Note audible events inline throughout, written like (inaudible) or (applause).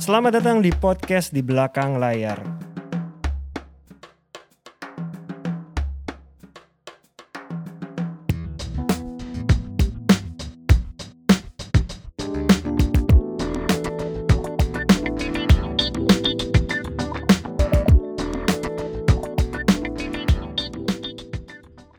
Selamat datang di podcast di belakang layar.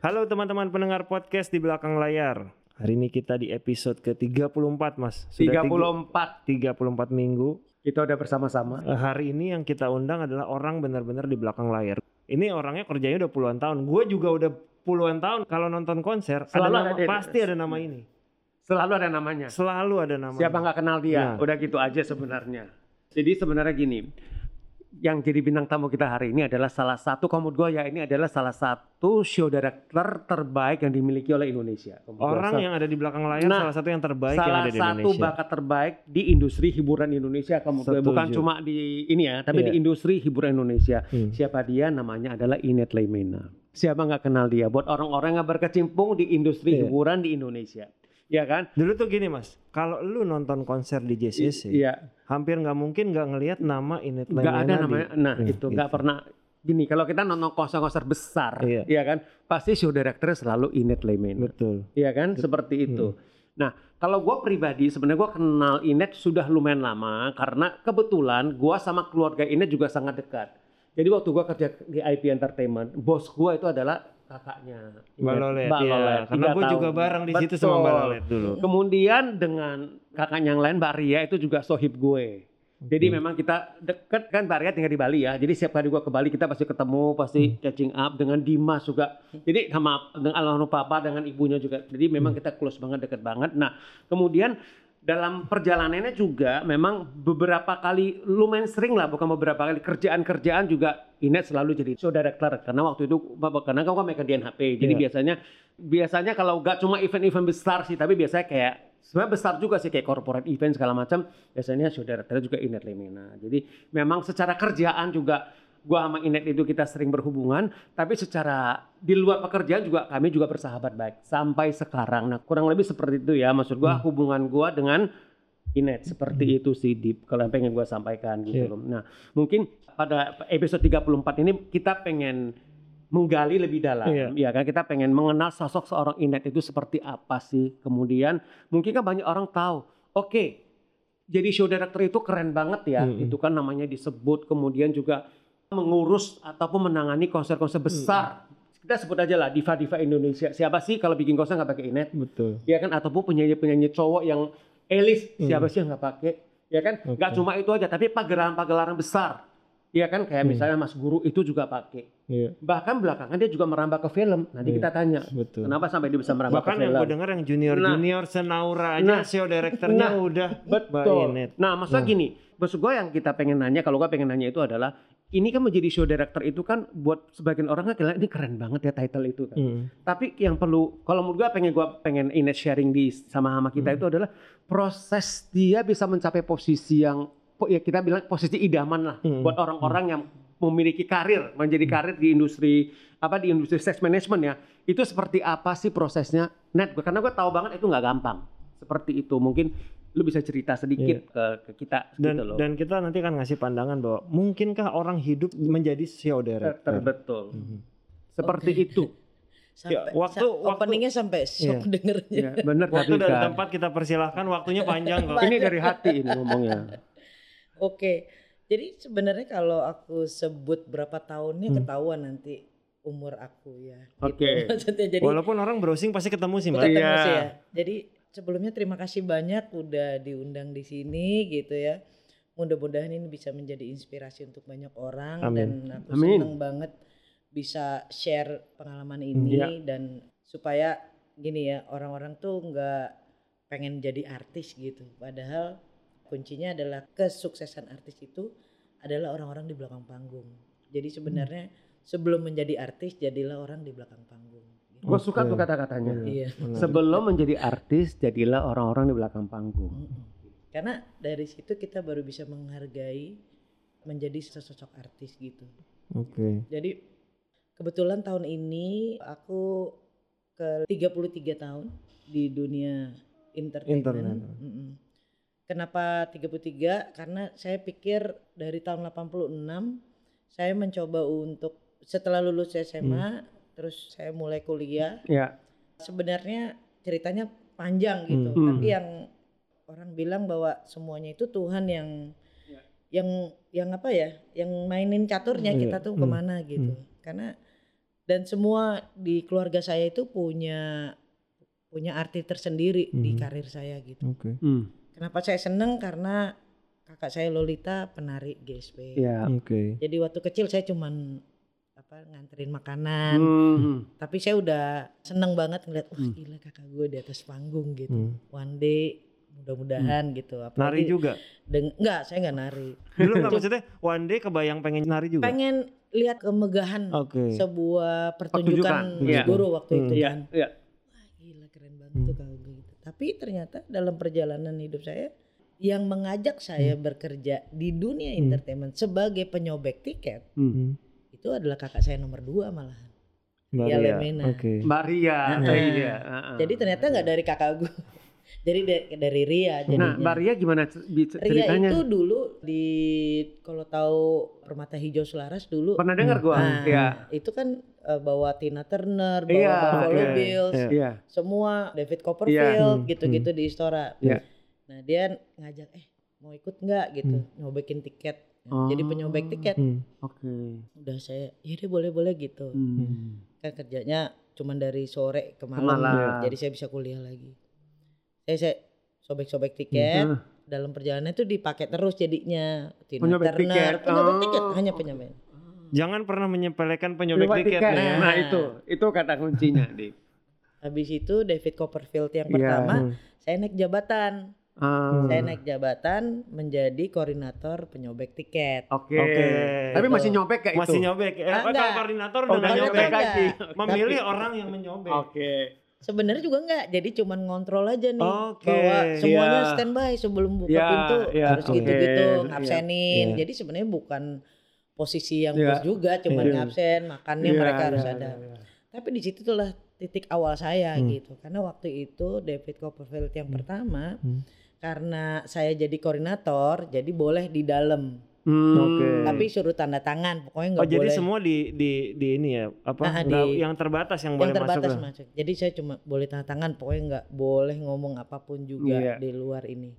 Halo teman-teman pendengar podcast di belakang layar. Hari ini kita di episode ke-34 Mas. Sudah 34 tiga- 34 minggu kita udah bersama-sama. Eh, hari ini yang kita undang adalah orang benar-benar di belakang layar. Ini orangnya kerjanya udah puluhan tahun. Gue juga udah puluhan tahun kalau nonton konser Selalu ada ada nama, dia. pasti ada nama ini. Selalu ada namanya. Selalu ada nama. Siapa nggak kenal dia? Nah. Udah gitu aja sebenarnya. Jadi sebenarnya gini, yang jadi bintang tamu kita hari ini adalah salah satu komod gue ya ini adalah salah satu show director terbaik yang dimiliki oleh Indonesia. Komod. Orang yang ada di belakang layar Nah, salah satu yang terbaik yang salah ada di satu Indonesia. bakat terbaik di industri hiburan Indonesia komod gue. bukan cuma di ini ya, tapi Iya. di industri hiburan Indonesia. Hmm. Siapa dia? Namanya adalah Inet Leimena. Siapa nggak kenal dia? Buat orang-orang yang berkecimpung di industri Iya. hiburan di Indonesia, ya kan? Dulu tuh gini mas, kalau lu nonton konser di JCC, Iya. hampir nggak mungkin nggak ngelihat nama Inet nggak ada namanya. Nah Hmm, itu nggak pernah. Gini kalau kita nonton konser-konser besar Iya. ya kan? Pasti show director selalu Inet Lemena Betul. ya kan? Seperti itu. Nah kalau gue pribadi sebenarnya gue kenal Inet sudah lumayan lama karena kebetulan gue sama keluarga Inet juga sangat dekat. Jadi waktu gue kerja di IP Entertainment bos gue itu adalah kakaknya. Mbak Lolet, Mbak iya. Lolet, Karena gue juga bareng di situ sama Mbak. Lolet dulu. Kemudian dengan kakaknya yang lain Mbak Ria itu juga sohib gue. Jadi Oke. memang kita deket kan Mbak Ria tinggal di Bali ya. Jadi setiap kali gue ke Bali kita pasti ketemu, pasti Hmm. catching up dengan Dimas juga. Jadi sama dengan almarhum papa dengan ibunya juga. Jadi Hmm. memang kita close banget, deket banget. Nah kemudian dalam perjalanannya juga memang beberapa kali lumayan sering lah bukan beberapa kali kerjaan-kerjaan juga Inet selalu jadi show director karena waktu itu karena kamu kan megang di NHP jadi Iya. biasanya biasanya kalau nggak cuma event-event besar sih tapi biasanya kayak sebenarnya besar juga sih kayak corporate event segala macam biasanya show director juga Inet Lemena jadi memang secara kerjaan juga gua sama Inet itu kita sering berhubungan tapi secara di luar pekerjaan juga kami juga bersahabat baik sampai sekarang nah kurang lebih seperti itu ya maksud gua Hmm. hubungan gua dengan Inet seperti itu sih Deep kalau yang pengen gua sampaikan gitu Iya. loh nah mungkin pada episode 34 ini kita pengen menggali lebih dalam Iya. ya kan kita pengen mengenal sosok seorang Inet itu seperti apa sih kemudian mungkin kan banyak orang tahu oke jadi show director itu keren banget ya Mm-mm. itu kan namanya disebut kemudian juga mengurus ataupun menangani konser-konser besar kita sebut aja lah diva-diva Indonesia siapa sih kalau bikin konser nggak pakai Inet Betul. ya kan ataupun penyanyi-penyanyi cowok yang elis Hmm. siapa sih yang nggak pakai ya kan nggak Oke. cuma itu aja tapi pagelaran-pagelaran besar ya kan kayak Hmm. misalnya Mas Guru itu juga pakai Iya. bahkan belakangan dia juga merambah ke film nanti Iya. kita tanya Betul. kenapa sampai dia bisa merambah Bahkan ke yang film gue dengar yang junior junior senaura aja Nah. show directornya Nah. udah Mbak betul Inet. nah maksudnya Nah. gini maksud gue yang kita pengen nanya kalau gue pengen nanya itu adalah ini kan menjadi show director itu kan buat sebagian orang kan kira ini keren banget ya title itu kan. Hmm. tapi yang perlu kalau menurut gue pengen gue pengen Inet sharing di sama sama kita Hmm. itu adalah proses dia bisa mencapai posisi yang ya kita bilang posisi idaman lah Hmm. buat orang-orang yang memiliki karir menjadi karir di industri apa di industri sex management ya. Itu seperti apa sih prosesnya? Net Gua- karena gue tahu banget itu nggak gampang. Seperti itu. Mungkin lu bisa cerita sedikit ke, ke kita Dan gitu loh dan kita nanti kan ngasih pandangan bahwa mungkinkah orang hidup menjadi director. terbetul Mhm. seperti Oke. itu (laughs) Sampai, Ya, waktu- sa- waktu- openingnya sampai shock Iya. dengernya. ya (laughs) bener Waktu dan tempat kita persilahkan, waktunya panjang kok. ini dari hati ini ngomongnya (laughs) Oke, jadi sebenarnya kalau aku sebut berapa tahunnya Hmm. ketahuan nanti umur aku ya. Oke. Gitu. Maksudnya jadi Walaupun orang browsing pasti ketemu sih mbak. ketemu Iya. sih ya. Jadi sebelumnya terima kasih banyak udah diundang di sini gitu ya. Mudah-mudahan ini bisa menjadi inspirasi untuk banyak orang Amin. dan aku Amin. seneng banget bisa share pengalaman ini Iya. dan supaya gini ya orang-orang tuh nggak pengen jadi artis gitu. Padahal kuncinya adalah kesuksesan artis itu adalah orang-orang di belakang panggung. Jadi sebenarnya sebelum menjadi artis jadilah orang di belakang panggung. Gue suka tuh kata-katanya Iya. Benar. Sebelum menjadi artis, jadilah orang-orang di belakang panggung. Karena dari situ kita baru bisa menghargai menjadi sesosok artis gitu. Oke. Jadi kebetulan tahun ini aku ke 33 tahun di dunia entertainment. Internet. Mm-mm. Kenapa 33? Karena saya pikir dari tahun 86 saya mencoba untuk setelah lulus SMA terus saya mulai kuliah. Ya. Sebenarnya ceritanya panjang gitu, Hmm. tapi yang orang bilang bahwa semuanya itu Tuhan yang Ya. yang yang apa ya, yang mainin caturnya Iya. kita tuh Hmm. ke mana gitu. Karena dan semua di keluarga saya itu punya punya arti tersendiri di Hmm. karir saya gitu. Oke. Hmm. Kenapa saya seneng karena kakak saya Lolita penari GSP. Ya. Oke. Jadi waktu kecil saya cuman apa nganterin makanan, Hmm. tapi saya udah seneng banget ngeliat wah Hmm. gila kakak gue di atas panggung gitu. Hmm. One day mudah-mudahan gitu. Nari Apalagi juga. deng- enggak, saya enggak nari. Dulu nggak maksudnya one day kebayang pengen nari juga. Pengen lihat kemegahan Oke. sebuah Pertunjukan, pertunjukan iya. guru waktu Hmm. itu Iya. kan. Iya. Wah gila keren banget Hmm. tuh kalau gitu. Tapi ternyata dalam perjalanan hidup saya yang mengajak saya bekerja di dunia Hmm. entertainment sebagai penyobek tiket Hmm. Hmm. itu adalah kakak saya nomor dua malahan. Mbak Ya, Ria. Lemena. Oke. Mbak Ria. Nah, Iya. Heeh. Jadi ternyata nggak dari kakak gue, (laughs) jadi dari, dari Ria Nah, jadinya. Mbak Ria gimana c- bi- Ria ceritanya? itu dulu di kalau tahu Permata Hijau Selaras dulu, Pernah dengar gua? nah, Iya. itu kan eh, bawa Tina Turner, bawa Iya, Buffalo oke. Bills, Iya. Iya. semua David Copperfield Hmm, gitu-gitu di Istora. Iya. Nah dia ngajak, eh mau ikut nggak gitu, nyobekin tiket. Nah, Oh. Jadi penyobek tiket. Hmm. Oke. Udah saya, ya deh boleh-boleh gitu. Hmm. Kan kerjanya cuman dari sore ke malam, malam. jadi saya bisa kuliah lagi. Saya, saya sobek-sobek tiket. Hmm. Dalam perjalanan itu dipakai terus jadinya. Tina Penyobek Turner, tiket. penyobek Oh. tiket, hanya penyobek. Jangan pernah menyepelekan penyobek tiket tiket. nih ya. Nah, itu itu kata kuncinya, Dik. Habis itu David Copperfield yang Iya. pertama, Hmm. saya naik jabatan. Ah. Saya naik jabatan menjadi koordinator penyobek tiket. Oke. Oke. Tapi Gitu. masih nyobek kayak Masih itu. nyobek. Eh, Ah, kalau enggak. koordinator Oh, udah Koordinator nyobek. lagi. Memilih orang yang menyobek. Oke. Sebenarnya juga enggak, jadi cuman ngontrol aja nih Oke, bahwa semuanya iya. standby sebelum buka Iya, pintu iya, harus gitu-gitu Iya, ngabsenin. iya. Jadi sebenarnya bukan posisi yang Iya. bos juga, cuman Iya. ngabsen, makannya Iya, mereka harus iya, ada. iya. Tapi di situ tuh lah titik awal saya Hmm. gitu. Karena waktu itu David Copperfield yang pertama Hmm. Karena saya jadi koordinator, jadi boleh di dalam. Hmm. Oke. Tapi suruh tanda tangan, pokoknya Oh nggak jadi boleh semua di di di ini ya apa Nah, di- yang terbatas yang, yang boleh terbatas masuk. lah. masuk. Jadi saya cuma boleh tanda tangan, pokoknya nggak boleh ngomong apa pun juga Iya. di luar ini.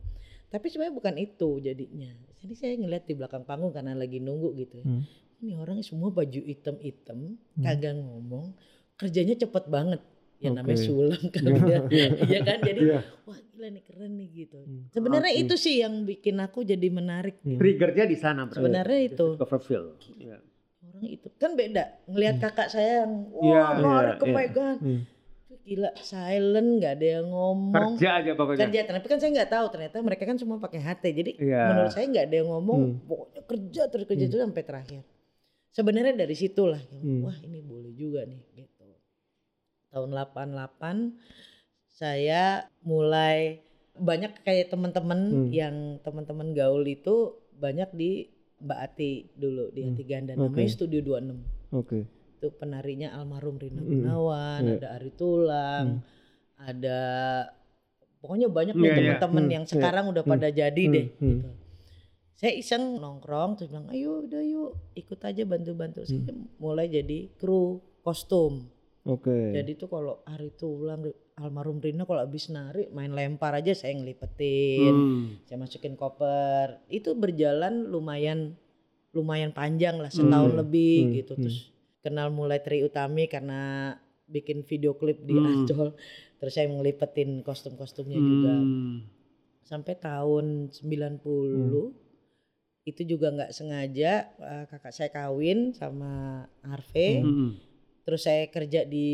Tapi sebenarnya bukan itu jadinya. Jadi saya ngeliat di belakang panggung karena lagi nunggu gitu. ya. Hmm. Ini orang semua baju hitam-hitam, Hmm. kagak ngomong, kerjanya cepet banget. (laughs) Ya namanya Oke. sulam kan Iya, dia. Iya kan? Jadi Iya. wah gila nih keren nih gitu. Hmm. Sebenarnya Oke. itu sih yang bikin aku jadi menarik. Hmm. Triggernya di sana, Bro. Sebenarnya itu Copperfield. Iya. orang itu kan beda ngelihat kakak saya yang wah lari iya, kepegang Hmm. gila silent nggak ada yang ngomong Kerja aja pokoknya. kerja tapi kan saya nggak tahu ternyata mereka kan semua pakai HT jadi Iya. menurut saya nggak ada yang ngomong Hmm. pokoknya kerja terus kerja Hmm. terus sampai terakhir sebenarnya dari situlah Hmm. wah ini boleh juga nih tahun 88 saya mulai banyak kayak teman-teman Hmm. yang teman-teman gaul itu banyak di Mbak Ati dulu di Hmm. Ati Ganda namanya Studio 26 Oke. itu penarinya almarhum Rina Hmm. Gunawan, Iya. ada Ari Tulang, ada pokoknya banyak nih iya. teman-teman Hmm, yang sekarang udah Hmm, pada jadi hmm, deh hmm. gitu. Saya iseng nongkrong terus bilang, "Ayo udah yuk, ikut aja bantu-bantu." Hmm. Saya mulai jadi kru kostum. Oke. Jadi tuh kalau Ari Tulang almarhum Rina kalau habis nari main lempar aja saya ngelipetin, Hmm. saya masukin koper. Itu berjalan lumayan lumayan panjang lah setahun Hmm, lebih hmm, gitu. hmm. Terus kenal mulai Tri Utami karena bikin video klip di Hmm. Ancol. Terus saya ngelipetin kostum-kostumnya juga. Hmm. Sampai tahun 90 itu juga nggak sengaja eh, kakak saya kawin sama Harvey. Hmm. Terus saya kerja di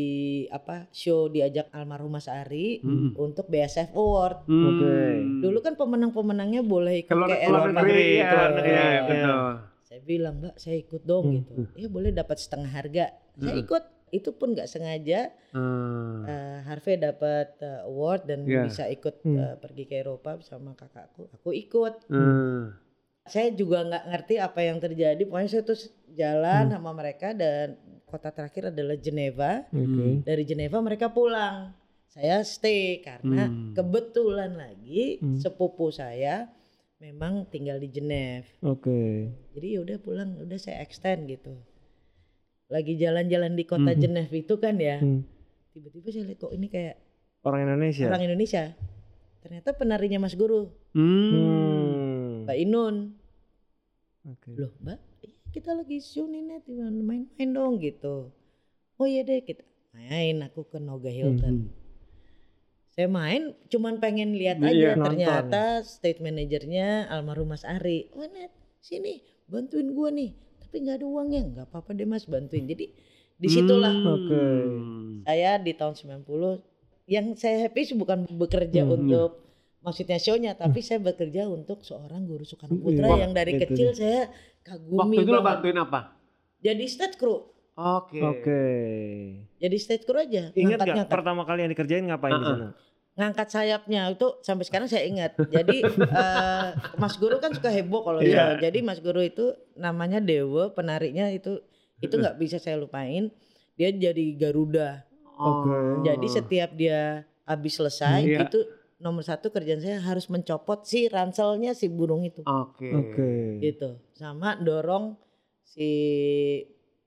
apa show diajak almarhum Mas Ari Hmm. untuk BSF Award. Hmm. Oke. Dulu kan pemenang-pemenangnya boleh ikut keluar ke Eropa. negeri, ya, iya, iya. betul. Saya bilang mbak saya ikut dong Hmm. gitu. Ya boleh dapat setengah harga. Saya Hmm. ikut. Itu pun nggak sengaja Hmm. eh, Harvey dapat eh, award dan Iya. bisa ikut Hmm. eh, pergi ke Eropa sama kakakku. Aku ikut. Hmm. Saya juga nggak ngerti apa yang terjadi. Pokoknya saya terus jalan Hmm. sama mereka dan kota terakhir adalah Geneva. Oke. Dari Geneva mereka pulang. saya stay karena Hmm. kebetulan lagi Hmm. sepupu saya memang tinggal di Genève. Oke. Jadi ya udah pulang, udah saya extend gitu. Lagi jalan-jalan di kota Mhm. Genève itu kan ya, Hmm. tiba-tiba saya lihat kok ini kayak Orang Indonesia. orang Indonesia. Ternyata penarinya Mas Guru, Hmm. Hmm. Mbak Inun. Oke. Loh Mbak, iya, kita lagi show nih Net, main-main dong gitu. Oh iya deh kita main, aku ke Noga Hilton. Hmm. Saya main cuman pengen lihat Iya, aja nonton. ternyata state manajernya almarhum Mas Ari. Oh Net, sini bantuin gua nih. Tapi nggak ada uangnya, nggak apa-apa deh Mas bantuin. Jadi di situlah Hmm. Oke. saya di tahun 90 yang saya happy sih bukan bekerja Hmm, untuk maksudnya show-nya tapi saya bekerja untuk seorang guru Soekarno Putra Iya, yang dari itu kecil saya kagumi Waktu itu lo bantuin apa? Jadi stage crew. Oke. Oke. Jadi stage crew aja. Ingat nggak ngangkat-ngangkat. pertama kali yang dikerjain ngapain di Uh-uh. sana? ngangkat sayapnya itu sampai sekarang saya ingat. Jadi (laughs) eh, Mas Guru kan suka heboh kalau Iya. show. Jadi Mas Guru itu namanya Dewa, penariknya itu itu nggak bisa saya lupain. Dia jadi Garuda. Oke. Jadi setiap dia habis selesai Iya. itu nomor satu kerjaan saya harus mencopot si ranselnya si burung itu Oke. Oke. gitu sama dorong si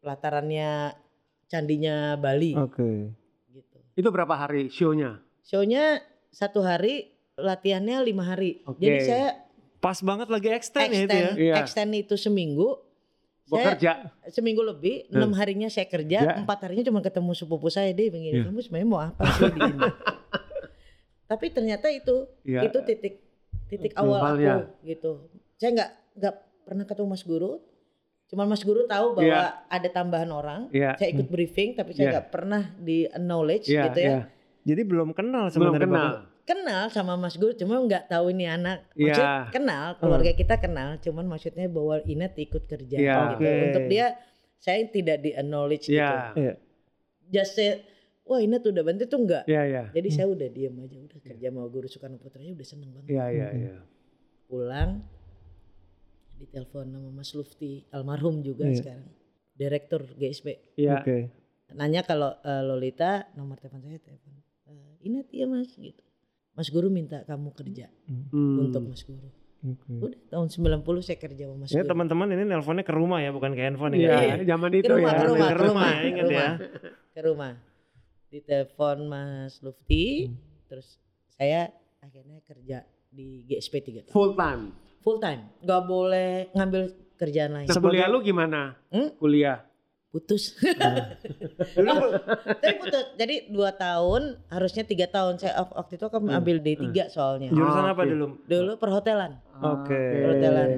pelatarannya candinya Bali Oke. gitu. Itu berapa hari show-nya? Show-nya satu hari, latihannya lima hari. Oke. Jadi saya Pas banget lagi extend, ya itu ya. extend, Iya. extend itu seminggu. Gua Saya kerja. seminggu lebih, Hmm. enam harinya saya kerja, Ya. empat harinya cuma ketemu sepupu saya deh begini. Iya. Kamu sebenarnya mau apa sih di? (laughs) Tapi ternyata itu Iya. itu titik titik awal aku gitu. Saya nggak nggak pernah ketemu Mas Guru. Cuman Mas Guru tahu bahwa Iya. ada tambahan orang. Iya. Saya ikut briefing tapi saya Iya. nggak pernah di acknowledge Iya, gitu ya. iya. Jadi belum kenal Belum sebenarnya. kenal. Bapak. Kenal sama Mas Guru cuma nggak tahu ini anak. Iya. Maksud kenal, keluarga kita kenal, cuman maksudnya bahwa Inet ikut kerja Iya. gitu. Oke. Untuk dia saya tidak di acknowledge gitu. Iya. Iya. Just say, wah Inet udah bantu tuh enggak. Iya, iya. Jadi saya udah diem aja, udah kerja sama guru Soekarno Putranya udah seneng banget. Iya, iya, Mhm. iya. Pulang, ditelepon sama Mas Lufti, almarhum juga Iya. sekarang. Direktur GSP. Iya. Oke. Nanya kalau eh, Lolita, nomor telepon saya telepon. "Eh, Inet iya mas gitu. Mas Guru minta kamu kerja Hmm. untuk Mas Guru. Oke. Udah tahun 90 saya kerja sama Mas Ya Guru. teman-teman ini nelponnya ke rumah ya, bukan ke handphone Iya, ya. zaman Ke itu rumah, ya. ke rumah, Ke ke rumah rumah, ya, ke ingat ya. rumah. Ke rumah. Ditelepon Mas Lufti, Hmm. terus saya akhirnya kerja di GSP 3 tahun. Full time. Full time, nggak boleh ngambil kerjaan lain. Nah, kuliah lu gimana? Hmm? Kuliah. Putus. (laughs) Dulu Tapi putus. Jadi dua tahun, harusnya tiga tahun. Saya waktu itu kan Hmm. ambil D3 soalnya. jurusan Ah, apa dulu? Dulu perhotelan. Oke. Perhotelan.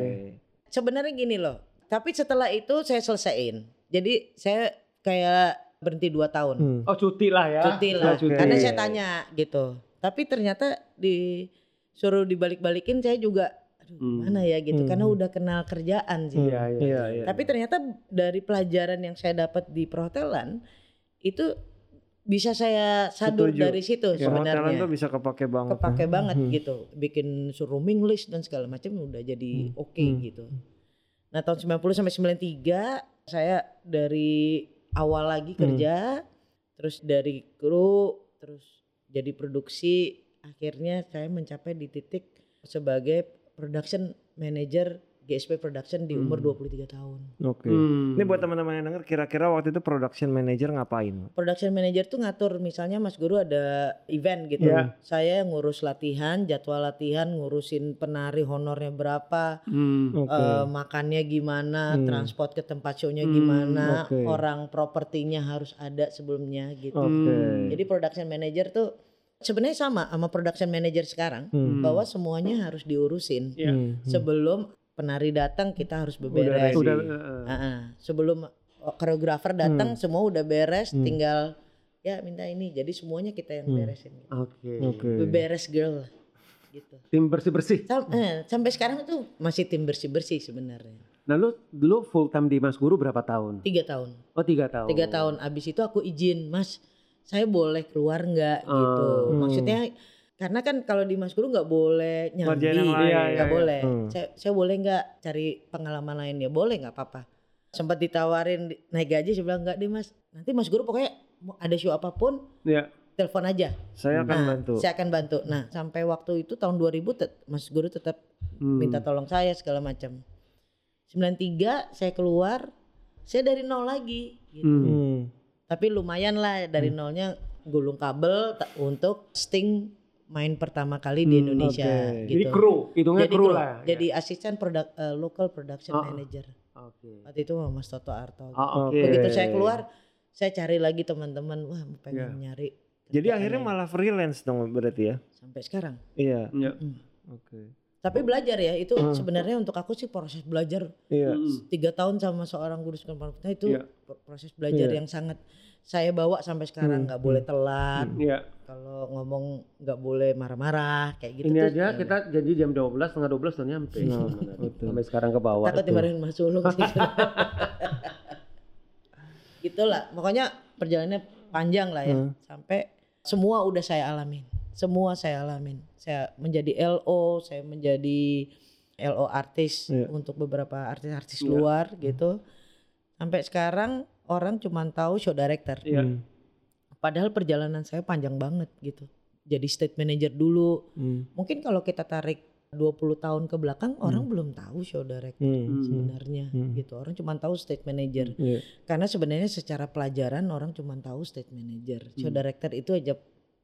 Sebenarnya gini loh. Tapi setelah itu saya selesaiin. Jadi saya kayak berhenti dua tahun. Hmm. Oh, cuti lah ya. Cuti lah. Oke. Karena saya tanya gitu. Tapi ternyata disuruh dibalik-balikin saya juga aduh Hmm. gimana ya gitu. Hmm. Karena udah kenal kerjaan sih. Iya, iya. Iya, iya. Tapi ternyata dari pelajaran yang saya dapat di perhotelan itu bisa saya sadur Setuju. dari situ Ya, Perhotelan sebenarnya. tuh bisa kepake banget. Kepake ya. banget Hmm. gitu. Bikin suruh rooming list dan segala macam udah jadi Hmm. oke Hmm. gitu. Nah, tahun 90 sampai 93 saya dari awal lagi Hmm. kerja terus dari kru terus jadi produksi akhirnya saya mencapai di titik sebagai production manager GSP Production di umur Hmm. 23 tahun. Oke. Hmm. Ini buat teman-teman yang denger kira-kira waktu itu production manager ngapain? Production manager tuh ngatur misalnya Mas Guru ada event gitu. Iya. Saya ngurus latihan, jadwal latihan, ngurusin penari honornya berapa, Hmm. Oke. eh, makannya gimana, Hmm. transport ke tempat show-nya Hmm, gimana, oke. orang propertinya harus ada sebelumnya gitu. Oke. Hmm. Jadi production manager tuh sebenarnya sama sama production manager sekarang Hmm. bahwa semuanya harus diurusin. Iya. Hmm. Sebelum penari datang kita harus Udah beberes. ready. Udah. Ah, ah. Sebelum koreografer datang semua udah beres, Hmm. tinggal ya minta ini. Jadi semuanya kita yang Hmm. beresin. Oke. Oke. Beberes girl lah, gitu. Tim bersih-bersih. Sam- eh, sampai sekarang tuh masih tim bersih bersih sebenarnya. Nah, lu dulu full time di Mas Guru berapa tahun? Tiga tahun, Oh, tiga tahun. tiga tahun. Abis itu aku izin, Mas, saya boleh keluar nggak gitu. Hmm. Karena kan kalau di Mas Guru nggak boleh nyambi. Iya, nggak iya, iya. boleh. Hmm. Saya, saya boleh nggak cari pengalaman lain ya? Boleh nggak apa-apa. Sempat ditawarin di- naik gaji, saya bilang nggak deh Mas. Nanti Mas Guru pokoknya ada show apa pun Iya. telepon aja. Saya akan Nah, bantu. Saya akan bantu. Nah, sampai waktu itu tahun 2000 tet- Mas Guru tetap Hmm. minta tolong saya segala macam. 93 saya keluar, saya dari nol lagi gitu. Hmm. Hmm. Tapi lumayan lah dari nolnya gulung kabel untuk Sting main pertama kali di Hmm, Indonesia oke. gitu. Jadi kru, hitungnya Jadi kru kru, lah. ya. Jadi asisten produk eh, local production Oh. manager. Oke. Waktu itu sama Mas Toto Arto. Oh, Oke. Oke. Begitu saya keluar, saya cari lagi teman-teman, wah pengen Iya. nyari. Jadi akhirnya malah freelance dong berarti ya? sampai sekarang. Iya. Ya. Mm. Oke. Tapi belajar ya, itu Hmm. sebenarnya untuk aku sih proses belajar Iya. Hmm. tiga tahun sama seorang guru sekolah pemerintahan itu Iya. pro- proses belajar Iya. yang sangat saya bawa sampai sekarang Hmm, nggak boleh telat Iya. kalau ngomong nggak boleh marah-marah kayak gitu Ini tuh aja ya kita janji jam 12 setengah 12 udah nyampe. Nah, Sebenarnya. betul. Sampai sekarang ke bawah. takut dimarahin Mas Sulung (laughs) sih itulah pokoknya perjalanannya panjang lah ya Hmm. sampai semua udah saya alamin semua saya alamin saya menjadi LO saya menjadi LO artis Iya. untuk beberapa artis-artis Iya. luar gitu sampai sekarang orang cuma tahu show director Iya. Hmm. padahal perjalanan saya panjang banget gitu jadi state manager dulu Hmm. mungkin kalau kita tarik 20 tahun ke belakang orang belum tahu show director Hmm. sebenarnya Hmm. gitu orang cuma tahu state manager Iya. karena sebenarnya secara pelajaran orang cuma tahu state manager show Hmm. director itu aja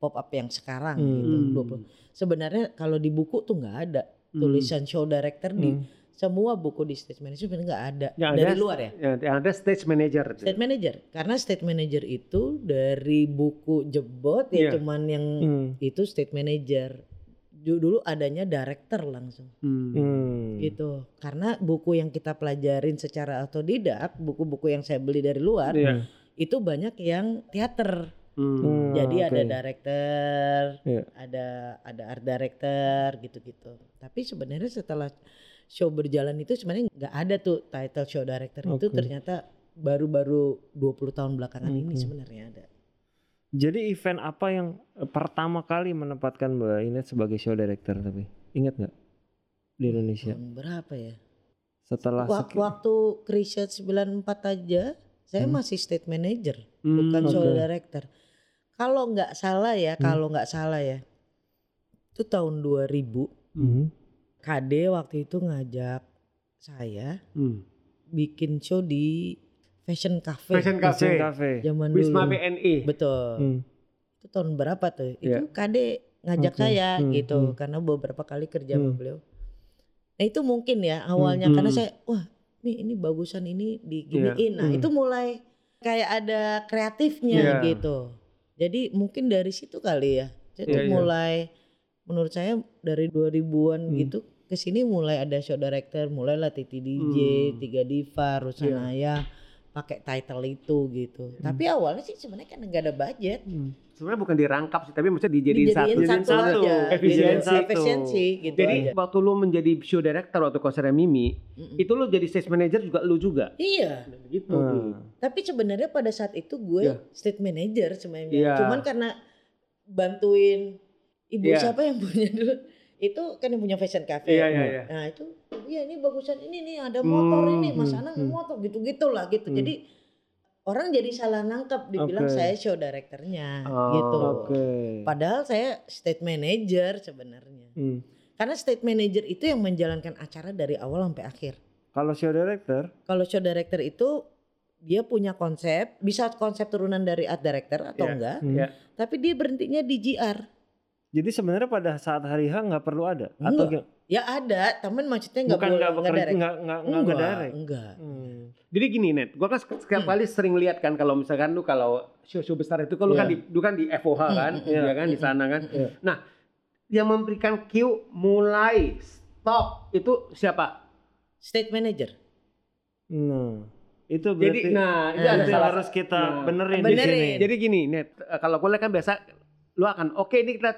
pop up yang sekarang Hmm. gitu Hmm. 20. sebenarnya kalau di buku tuh nggak ada Hmm. tulisan show director di Hmm. semua buku di state manager sebenarnya nggak ada Yang dari ada- luar ya Ya, yang ada stage manager. state manager karena state manager itu dari buku jebot ya Iya. cuman yang Hmm. itu state manager Du- dulu adanya director langsung Hmm. Hmm. gitu karena buku yang kita pelajarin secara otodidak buku-buku yang saya beli dari luar Iya. itu banyak yang teater Hmm. Hmm. jadi ada oke. director Iya. ada ada art director gitu-gitu tapi sebenarnya setelah show berjalan itu sebenarnya nggak ada tuh title show director itu Oke. ternyata baru-baru 20 tahun belakangan ini Oke. sebenarnya ada Jadi event apa yang eh, pertama kali menempatkan Mbak Inet sebagai show director tapi ingat nggak di Indosia tahun berapa ya setelah Wak- seki- waktu Krishet 94 aja saya Hmm. masih state manager Hmm. bukan show Oke. director. Kalau nggak salah ya, Hmm. kalau nggak salah ya, itu tahun 2000 Hmm. KD waktu itu ngajak saya Hmm. bikin show di Fashion Cafe Fashion Fashion Cafe. Cafe. zaman Wisma dulu. BNI. Betul. Hmm. Itu tahun berapa tuh? Iya. Itu KD ngajak Oke. saya Hmm, gitu hmm. karena beberapa kali kerja sama Hmm. beliau. Nah itu mungkin ya awalnya Hmm. karena saya wah nih ini bagusan ini diginiin. Nah Hmm. itu mulai kayak ada kreatifnya Iya. gitu. Jadi mungkin dari situ kali ya. Saya tuh Iya, iya. mulai menurut saya dari 2000-an Hmm. gitu ke sini mulai ada show director, mulailah Titi DJ, Hmm. Tiga Diva, Rusanaya pakai title itu gitu. Hmm. Tapi awalnya sih sebenarnya kan nggak ada budget. Hmm. Sebenarnya bukan dirangkap sih, tapi maksudnya dijadiin, Dijadiin satu. Dijadiin satu, satu. aja. Efisiensi. Efisiensi gitu Jadi aja. waktu lu menjadi show director waktu konsernya Mimi, Mm-mm. itu lu jadi stage manager juga lu juga. Iya, Gitu. Ah. tapi sebenarnya pada saat itu gue Iya. state manager sebenarnya. Iya. Cuman karena bantuin ibu Iya. siapa yang punya dulu itu kan yang punya fashion cafe. Iya, iya, iya. Nah itu, iya ini bagusan ini nih ada motor Hmm, ini, Mas hmm, Anang hmm. motor gitu-gitu lah gitu. Hmm. Jadi orang jadi salah nangkep dibilang Oke. saya show directornya Oh. gitu. Oke. Padahal saya state manager sebenarnya. Hmm. Karena state manager itu yang menjalankan acara dari awal sampai akhir. Kalau show director, Kalau show director itu dia punya konsep, bisa konsep turunan dari art director atau Iya. enggak, hmm. Iya. tapi dia berhentinya di GR. Jadi sebenarnya pada saat hari H nggak perlu ada atau Enggak. Ya ada, teman maksudnya enggak bukan boleh nggak bekerja direct. nggak nggak nggak enggak, ngedirect? enggak. Hmm. Jadi gini net, gua kan setiap Hmm. kali sering lihat kan kalau misalkan lu kalau show-show besar itu kan lu kan Iya. di lu kan di FOH Hmm, kan, hmm, ya kan di sana kan. Iya. Nah, yang memberikan cue mulai stop itu siapa? State manager. Nah, itu Jadi berarti nah itu Nah, ada itu salah harus kita Nah. benerin, di Benerin. sini. Jadi gini, Net, kalau gue lihat kan biasa lu akan oke ini kita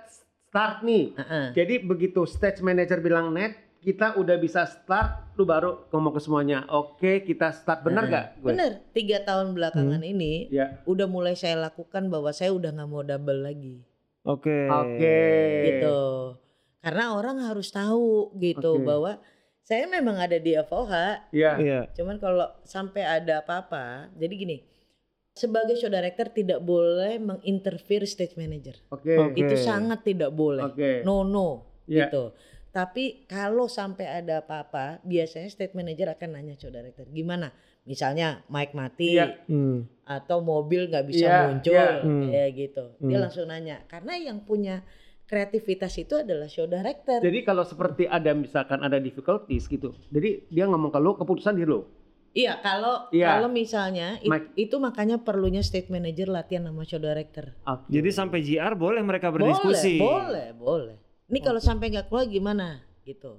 start nih. Heeh. Jadi begitu stage manager bilang Net, kita udah bisa start, lu baru ngomong ke semuanya. Oke, kita start. Bener Nah, gak? Gue? Bener, tiga tahun belakangan Hmm. ini Ya. udah mulai saya lakukan bahwa saya udah nggak mau double lagi, Oke. Oke. gitu. Karena orang harus tahu gitu Oke. bahwa saya memang ada di FOH, Iya. Iya. cuman kalau sampai ada apa-apa, jadi gini, sebagai show director tidak boleh menginterfere stage manager. Oke. Oke. Itu sangat tidak boleh. Oke. No no Iya. gitu. Tapi kalau sampai ada apa-apa, biasanya stage manager akan nanya show director, gimana? Misalnya mic mati Iya. Hmm. atau mobil nggak bisa Iya, muncul iya. Hmm. kayak gitu. Dia Hmm. langsung nanya. Karena yang punya kreativitas itu adalah show director. Jadi kalau seperti ada misalkan ada difficulties gitu. Jadi dia ngomong ke lu keputusan di lu. Iya, kalau Iya. kalau misalnya it- itu makanya perlunya stage manager latihan sama show director. Oke. Jadi sampai JR boleh mereka berdiskusi. Boleh, boleh, boleh. Ini kalau sampai nggak keluar gimana gitu.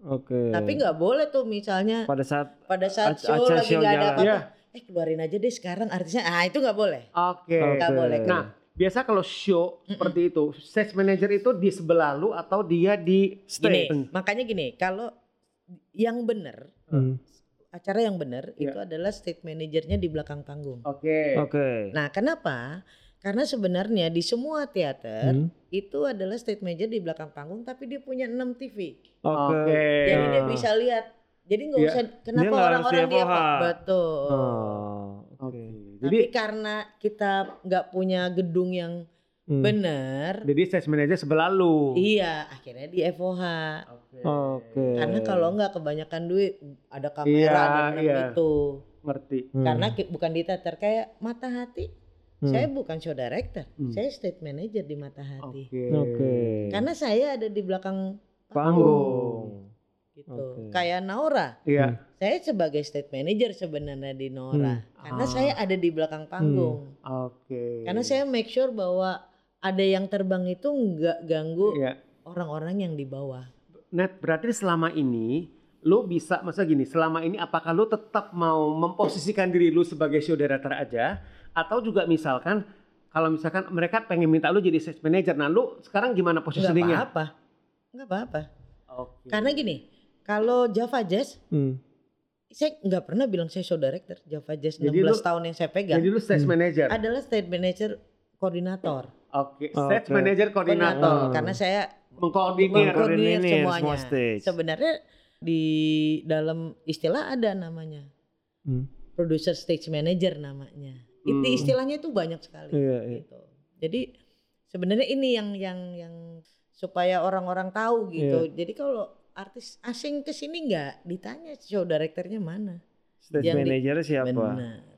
Oke. Tapi nggak boleh tuh misalnya pada saat pada saat show lagi show nggak ada apa-apa. Iya. Eh keluarin aja deh sekarang artisnya. Ah itu nggak boleh. Oke. Nggak Oke. boleh. Nah, biasa kalau show seperti itu, stage manager itu di sebelah lu atau dia di Gini, stage? makanya gini, kalau yang benar Hmm. Acara yang benar Iya. itu adalah stage manajernya di belakang panggung. Oke. Oke. Nah, kenapa? Karena sebenarnya di semua teater Hmm. itu adalah stage manager di belakang panggung tapi dia punya 6 TV. Oke. Oke. Jadi dia Ah. bisa lihat. Jadi nggak Iya. usah kenapa nggak harus orang-orang di dia betul. Oh, Oke. Oke. Jadi Tapi karena kita nggak punya gedung yang Hmm. benar, jadi stage manager sebelah lu. iya akhirnya di FOH. Oke. Karena kalau nggak kebanyakan duit ada kamera Iya, dan iya. itu. Ngerti. Hmm. Karena bukan di teater kayak Mata Hati. Hmm. Saya bukan show director, Hmm. saya stage manager di Mata Hati. Oke. Oke. Karena saya ada di belakang panggung. gitu. Oke. Kayak Naura, Iya. saya sebagai stage manager sebenarnya di Naura. Hmm. Karena Ah. saya ada di belakang panggung. Oke. Karena saya make sure bahwa ada yang terbang itu nggak ganggu Iya. orang-orang yang di bawah. Net berarti selama ini lu bisa masa gini, selama ini apakah lu tetap mau memposisikan diri lu sebagai show director aja atau juga misalkan kalau misalkan mereka pengen minta lu jadi stage manager, nah lu sekarang gimana Nggak positioningnya? apa-apa, nggak apa-apa. Oke. Karena gini, kalau Java Jazz, Hmm. saya nggak pernah bilang saya show director. Java Jazz Jadi 16 lu- tahun yang saya pegang jadi lu stage Hmm. manager. adalah stage manager koordinator. Oke, Oke. stage manager Koordinator, koordinator. Hmm. karena saya Mengkoordinir. mengkoordinir Koordinir semuanya. semua stage. Sebenarnya di dalam istilah ada namanya Hmm. producer stage manager namanya. Itu Hmm. istilahnya itu banyak sekali. Iya, iya. gitu. Jadi sebenarnya ini yang yang yang supaya orang-orang tahu gitu. Iya. Jadi kalau artis asing ke sini nggak ditanya show directornya mana. Stage manager siapa? Benar.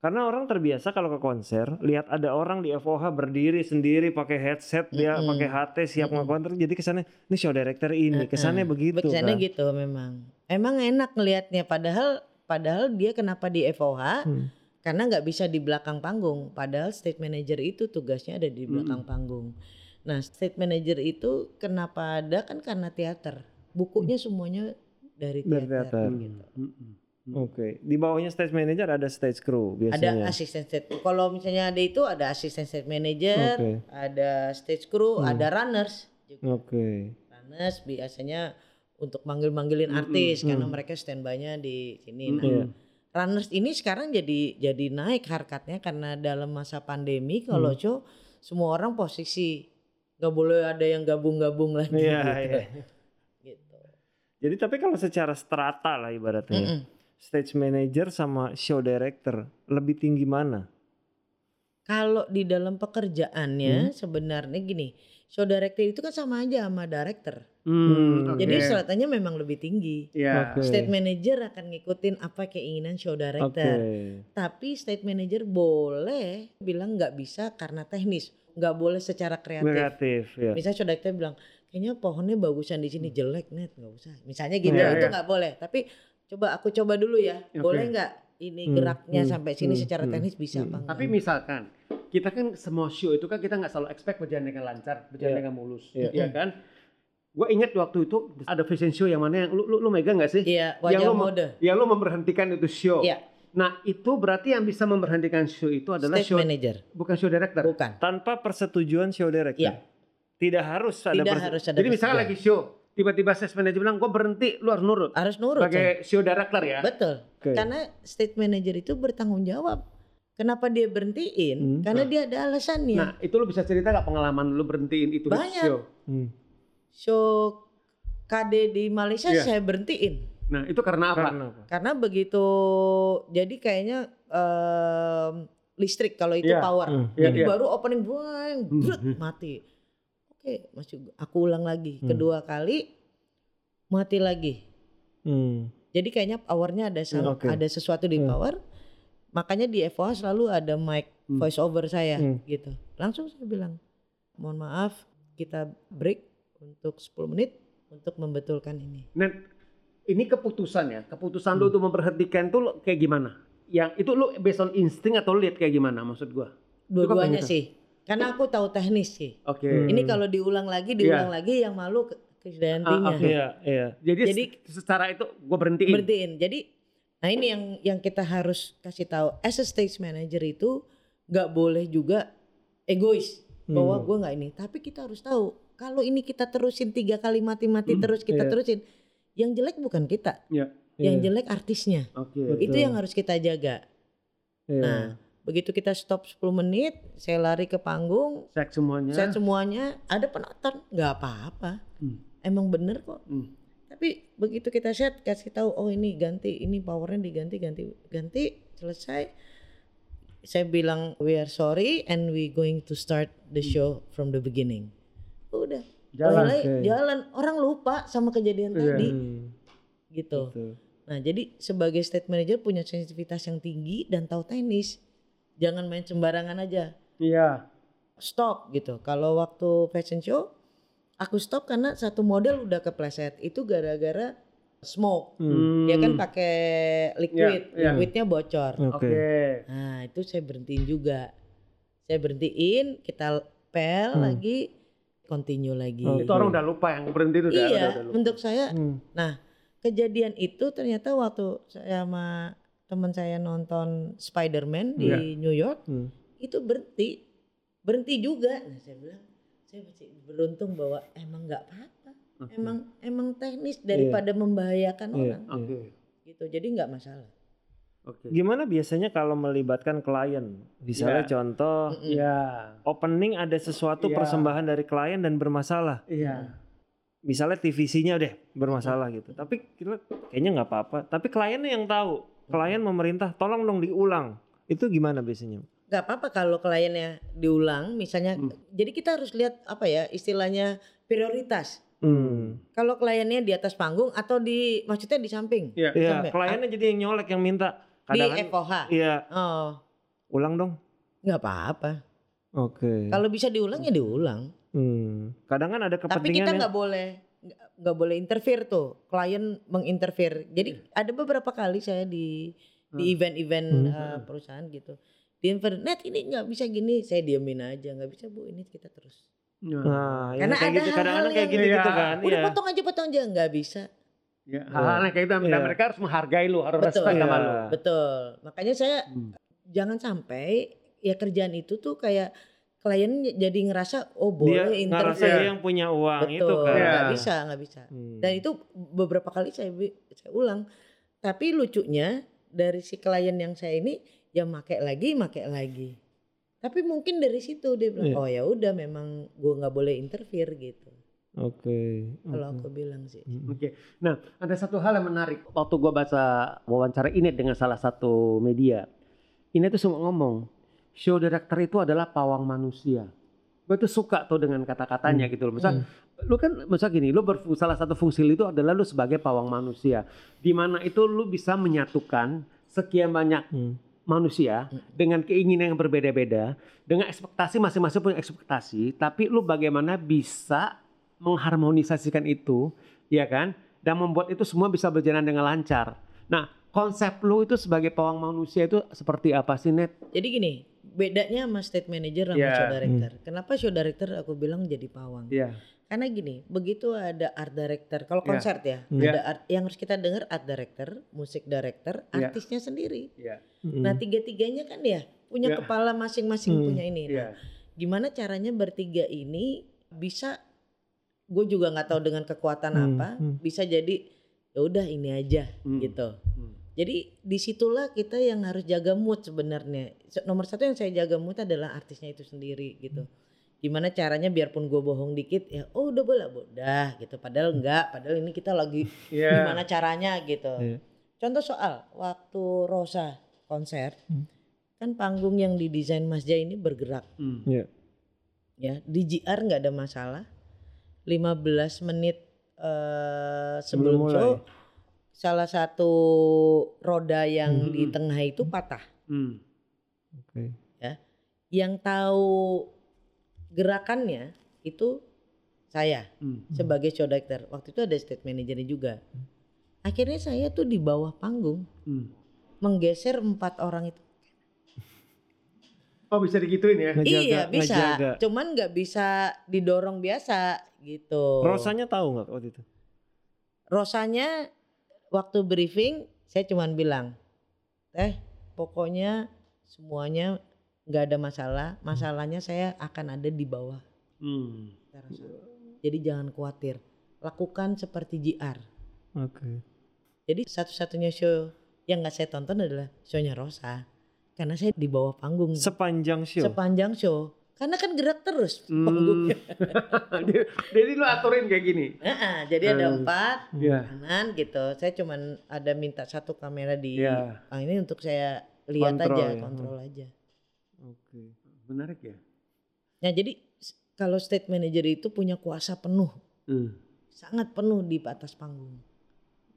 Karena orang terbiasa kalau ke konser lihat ada orang di FOH berdiri sendiri pakai headset dia Mm-mm. pakai HT siap Mm-mm. ngekonter jadi kesannya ini show director ini kesannya begitu Kesannya kan. gitu memang. Emang enak ngelihatnya padahal padahal dia kenapa di FOH? Hmm. Karena nggak bisa di belakang panggung. Padahal stage manager itu tugasnya ada di belakang panggung. Nah, stage manager itu kenapa ada kan karena teater. Bukunya semuanya dari Dari teater. teater. gitu. Hmm, hmm. Oke, di bawahnya stage manager ada stage crew Ada biasanya. asisten stage. Kalau misalnya ada itu ada asisten stage manager, Oke. ada stage crew, Hmm. ada runners juga. Oke. Runners biasanya untuk manggil-manggilin Mm-mm. artis karena Hmm. mereka standby-nya di sini. Nah, Mm-mm. Iya. runners ini sekarang jadi jadi naik harkatnya karena dalam masa pandemi kalau Hmm. show semua orang posisi nggak boleh ada yang gabung-gabung lagi Iya, gitu. iya. Gitu. Jadi tapi kalau secara strata lah ibaratnya ya, Mm-mm. Stage manager sama show director lebih tinggi mana? Kalau di dalam Hmm. pekerjaannya sebenarnya gini, show director itu kan sama aja sama director. Hmm, Jadi oke. stratanya memang lebih tinggi. Iya. Oke. State manager akan ngikutin apa keinginan show director. Tapi state manager boleh bilang nggak bisa karena teknis, nggak boleh secara kreatif. Kreatif ya. Misalnya show director bilang, kayaknya pohonnya bagusan di sini jelek net, nggak usah. Misalnya gitu, Iya, itu iya. nggak boleh. Tapi coba aku coba dulu ya, Oke. boleh nggak ini Hmm, geraknya hmm, sampai sini hmm, secara hmm, teknis bisa hmm. apa enggak? Tapi misalkan kita kan semua show itu kan kita nggak selalu expect berjalan dengan lancar, berjalan Iya. dengan mulus, Iya. Iya kan? Gue ingat waktu itu ada fashion show yang mana yang lu lu, lu megang nggak sih? Iya, yang wajah lu, mode. Yang lu memberhentikan itu show. Iya. Nah itu berarti yang bisa memberhentikan show itu adalah Stage show manager, bukan show director. bukan. Tanpa persetujuan show director. Iya. Tidak harus ada Tidak harus ada Jadi misalnya lagi show, tiba-tiba sales manager bilang gue berhenti, lu harus nurut. harus nurut. Sebagai show director ya. Betul. Oke. Karena state manager itu bertanggung jawab. Kenapa dia berhentiin? Hmm. Karena dia ada alasannya. Nah itu lu bisa cerita gak pengalaman lu berhentiin itu Banyak. show? Hmm. Show KD di Malaysia Iya. saya berhentiin. Nah itu karena apa? Karena apa? Karena begitu jadi kayaknya em, listrik kalau itu Iya. power. Hmm. Iya, Jadi iya. baru opening buang, brut, hmm. mati. Oke, masih aku ulang lagi. Hmm. Kedua kali mati lagi. Hmm. Jadi kayaknya powernya ada Hmm, oke. ada sesuatu di Hmm. power. Makanya di FOH selalu ada mic Hmm. voice over saya Hmm. gitu. Langsung saya bilang, "Mohon maaf, kita break untuk 10 menit untuk membetulkan ini." Nah, ini keputusan ya. Keputusan lu Hmm. untuk memperhatikan tuh lu kayak gimana? Yang itu lu based on insting atau lead kayak gimana maksud gua? Dua-duanya sih. Karena aku tahu teknis sih. Oke. Hmm. Ini kalau diulang lagi, diulang lagi yang malu ke Krisdayantinya. Ah, oke. Iya, iya. Jadi, Jadi- se- secara itu gua berhentiin. berhentiin. Jadi nah ini yang yang kita harus kasih tahu as a stage manager itu nggak boleh juga egois bahwa Hmm. gue nggak ini. Tapi kita harus tahu kalau ini kita terusin tiga kali mati-mati Hmm, terus kita iya. terusin, yang jelek bukan kita, Iya. yang Iya. jelek artisnya. Oke. Betul. Itu yang harus kita jaga. Iya. Nah, begitu kita stop 10 menit, saya lari ke panggung, Cek semuanya. saya semuanya ada penonton, nggak apa-apa. Hmm. Emang bener kok. Hmm. Tapi begitu kita set kasih tahu oh ini ganti, ini powernya diganti, ganti, ganti, selesai. Saya bilang we are sorry and we going to start the show from the beginning. Udah. Jalan. Mulai Oke. jalan. Orang lupa sama kejadian Iya. tadi Hmm. gitu. Betul. Nah, jadi sebagai state manager punya sensitivitas yang tinggi dan tahu teknis. Jangan main sembarangan aja. Iya. Stop gitu. Kalau waktu fashion show aku stop karena satu model udah kepleset. Itu gara-gara smoke. Hmm. Dia kan pakai liquid, Iya, iya. liquidnya bocor. Oke. Oke. Nah, itu saya berhentiin juga. Saya berhentiin, kita pel Hmm. lagi, continue lagi. Oke. Itu orang udah lupa yang berhenti itu udah. Iya, udah, udah lupa. untuk saya Hmm. kejadian itu ternyata waktu saya sama teman saya nonton Spider-Man di Iya. New York Hmm. itu berhenti berhenti juga nah saya bilang saya masih beruntung bahwa emang nggak apa-apa Oke. emang emang teknis daripada membahayakan Iya. orang Oke. gitu jadi nggak masalah Oke. Gimana biasanya kalau melibatkan klien? Misalnya Iya. contoh. Iya. opening ada sesuatu Iya. persembahan dari klien dan bermasalah. Iya. Misalnya TVC-nya deh bermasalah gitu. Tapi kita kayaknya nggak apa-apa. Tapi kliennya yang tahu. Klien memerintah tolong dong diulang. Itu gimana biasanya? nggak apa-apa kalau kliennya diulang misalnya Hmm. jadi kita harus lihat apa ya istilahnya prioritas Hmm. kalau kliennya di atas panggung atau di maksudnya di samping Iya. Iya, kliennya jadi yang nyolek yang minta. di Kadang FOH iya, oh ulang dong. nggak apa-apa Oke. kalau bisa diulang ya diulang Hmm. Kadang kan ada Tapi kepentingan kita yang- nggak boleh nggak- boleh interfere tuh. Klien menginterfere. Jadi ada beberapa kali saya di di Hmm. event-event Hmm. uh, perusahaan gitu. Di internet ini nggak bisa gini, saya diemin aja nggak bisa bu ini kita terus. Nah, ya Karena kayak ada gitu kadang-kadang hal-hal kayak yang- gitu-gitu Iya. kan. Udah Iya. potong aja potong aja nggak bisa. Ya, hal-hal yang kayak itu Iya. mereka harus menghargai lu, harus Betul. respect sama Iya. lu. Betul. Makanya saya Hmm. jangan sampai ya kerjaan itu tuh kayak klien jadi ngerasa oh Dia boleh ngerasa interview. dia yang punya uang Betul. itu kan. Iya. Nggak bisa nggak bisa. Hmm. Dan itu beberapa kali saya saya ulang. Tapi lucunya dari si klien yang saya ini ya make lagi, make lagi. Tapi mungkin dari situ dia bilang, Iya. oh ya udah memang gua nggak boleh interfere gitu. Oke. Kalau oke. aku bilang sih. Hmm. Oke. Nah, ada satu hal yang menarik. Waktu gua baca wawancara Inet dengan salah satu media, Inet tuh semua ngomong, show director itu adalah pawang manusia. Gue tuh suka tuh dengan kata-katanya gitu loh. Misal, lu kan misal gini, lu salah satu fungsi lu itu adalah lu sebagai pawang manusia. Di mana itu lu bisa menyatukan sekian banyak Hmm. manusia dengan keinginan yang berbeda-beda, dengan ekspektasi masing-masing punya ekspektasi, tapi lu bagaimana bisa mengharmonisasikan itu, ya kan? Dan membuat itu semua bisa berjalan dengan lancar. Nah, konsep lu itu sebagai pawang manusia itu seperti apa sih, Net? Jadi gini, bedanya sama state manager sama Iya. show director. Kenapa show director aku bilang jadi pawang? Iya. Karena gini, begitu ada art director, kalau Iya. konser ya, Hmm. ada art, yang harus kita dengar art director, musik director, Iya. artisnya sendiri. Iya. Hmm. Nah tiga-tiganya kan ya punya Iya. kepala masing-masing Hmm. punya ini. Nah, Iya. gimana caranya bertiga ini bisa, gue juga nggak tahu dengan kekuatan Hmm, apa, hmm. bisa jadi ya udah ini aja Hmm. gitu. Hmm. Jadi di situlah kita yang harus jaga mood sebenarnya. Se- Nomor satu yang saya jaga mood adalah artisnya itu sendiri gitu. Gimana caranya biarpun gue bohong dikit ya, oh udah boleh, udah gitu. Padahal enggak, padahal ini kita lagi (laughs) Iya. gimana caranya gitu. Iya. Contoh soal waktu Rosa konser, Hmm. kan panggung yang didesain Mas Jai ini bergerak Hmm. Iya. ya di GR nggak ada masalah 15 menit eh, sebelum Sebelum show. Salah satu roda yang Hmm. di tengah itu patah Hmm. Oke. yang tahu gerakannya itu saya Hmm. sebagai show director waktu itu ada stage manajernya juga akhirnya saya tuh di bawah panggung Hmm. menggeser empat orang itu Oh bisa digituin ya? Ngejaga, iya bisa ngejaga. cuman nggak bisa didorong biasa gitu Rosanya tahu nggak waktu itu? Rosanya waktu briefing saya cuman bilang, eh pokoknya semuanya nggak ada masalah, masalahnya saya akan ada di bawah. Hmm. Jadi jangan khawatir, lakukan seperti JR. Oke. Jadi satu-satunya show yang nggak saya tonton adalah shownya Rosa, karena saya di bawah panggung Sepanjang show. sepanjang show. Karena kan gerak terus Hmm. panggungnya. (laughs) Dia- Jadi lu aturin kayak gini? Nah, jadi ada Hmm. empat Iya. kanan gitu. Saya cuman ada minta satu kamera di Iya. Ah, ini untuk saya lihat Kontrol aja, ya. kontrol aja. Oke. Menarik ya? Nah jadi kalau state manager itu punya kuasa penuh, Hmm. sangat penuh di atas panggung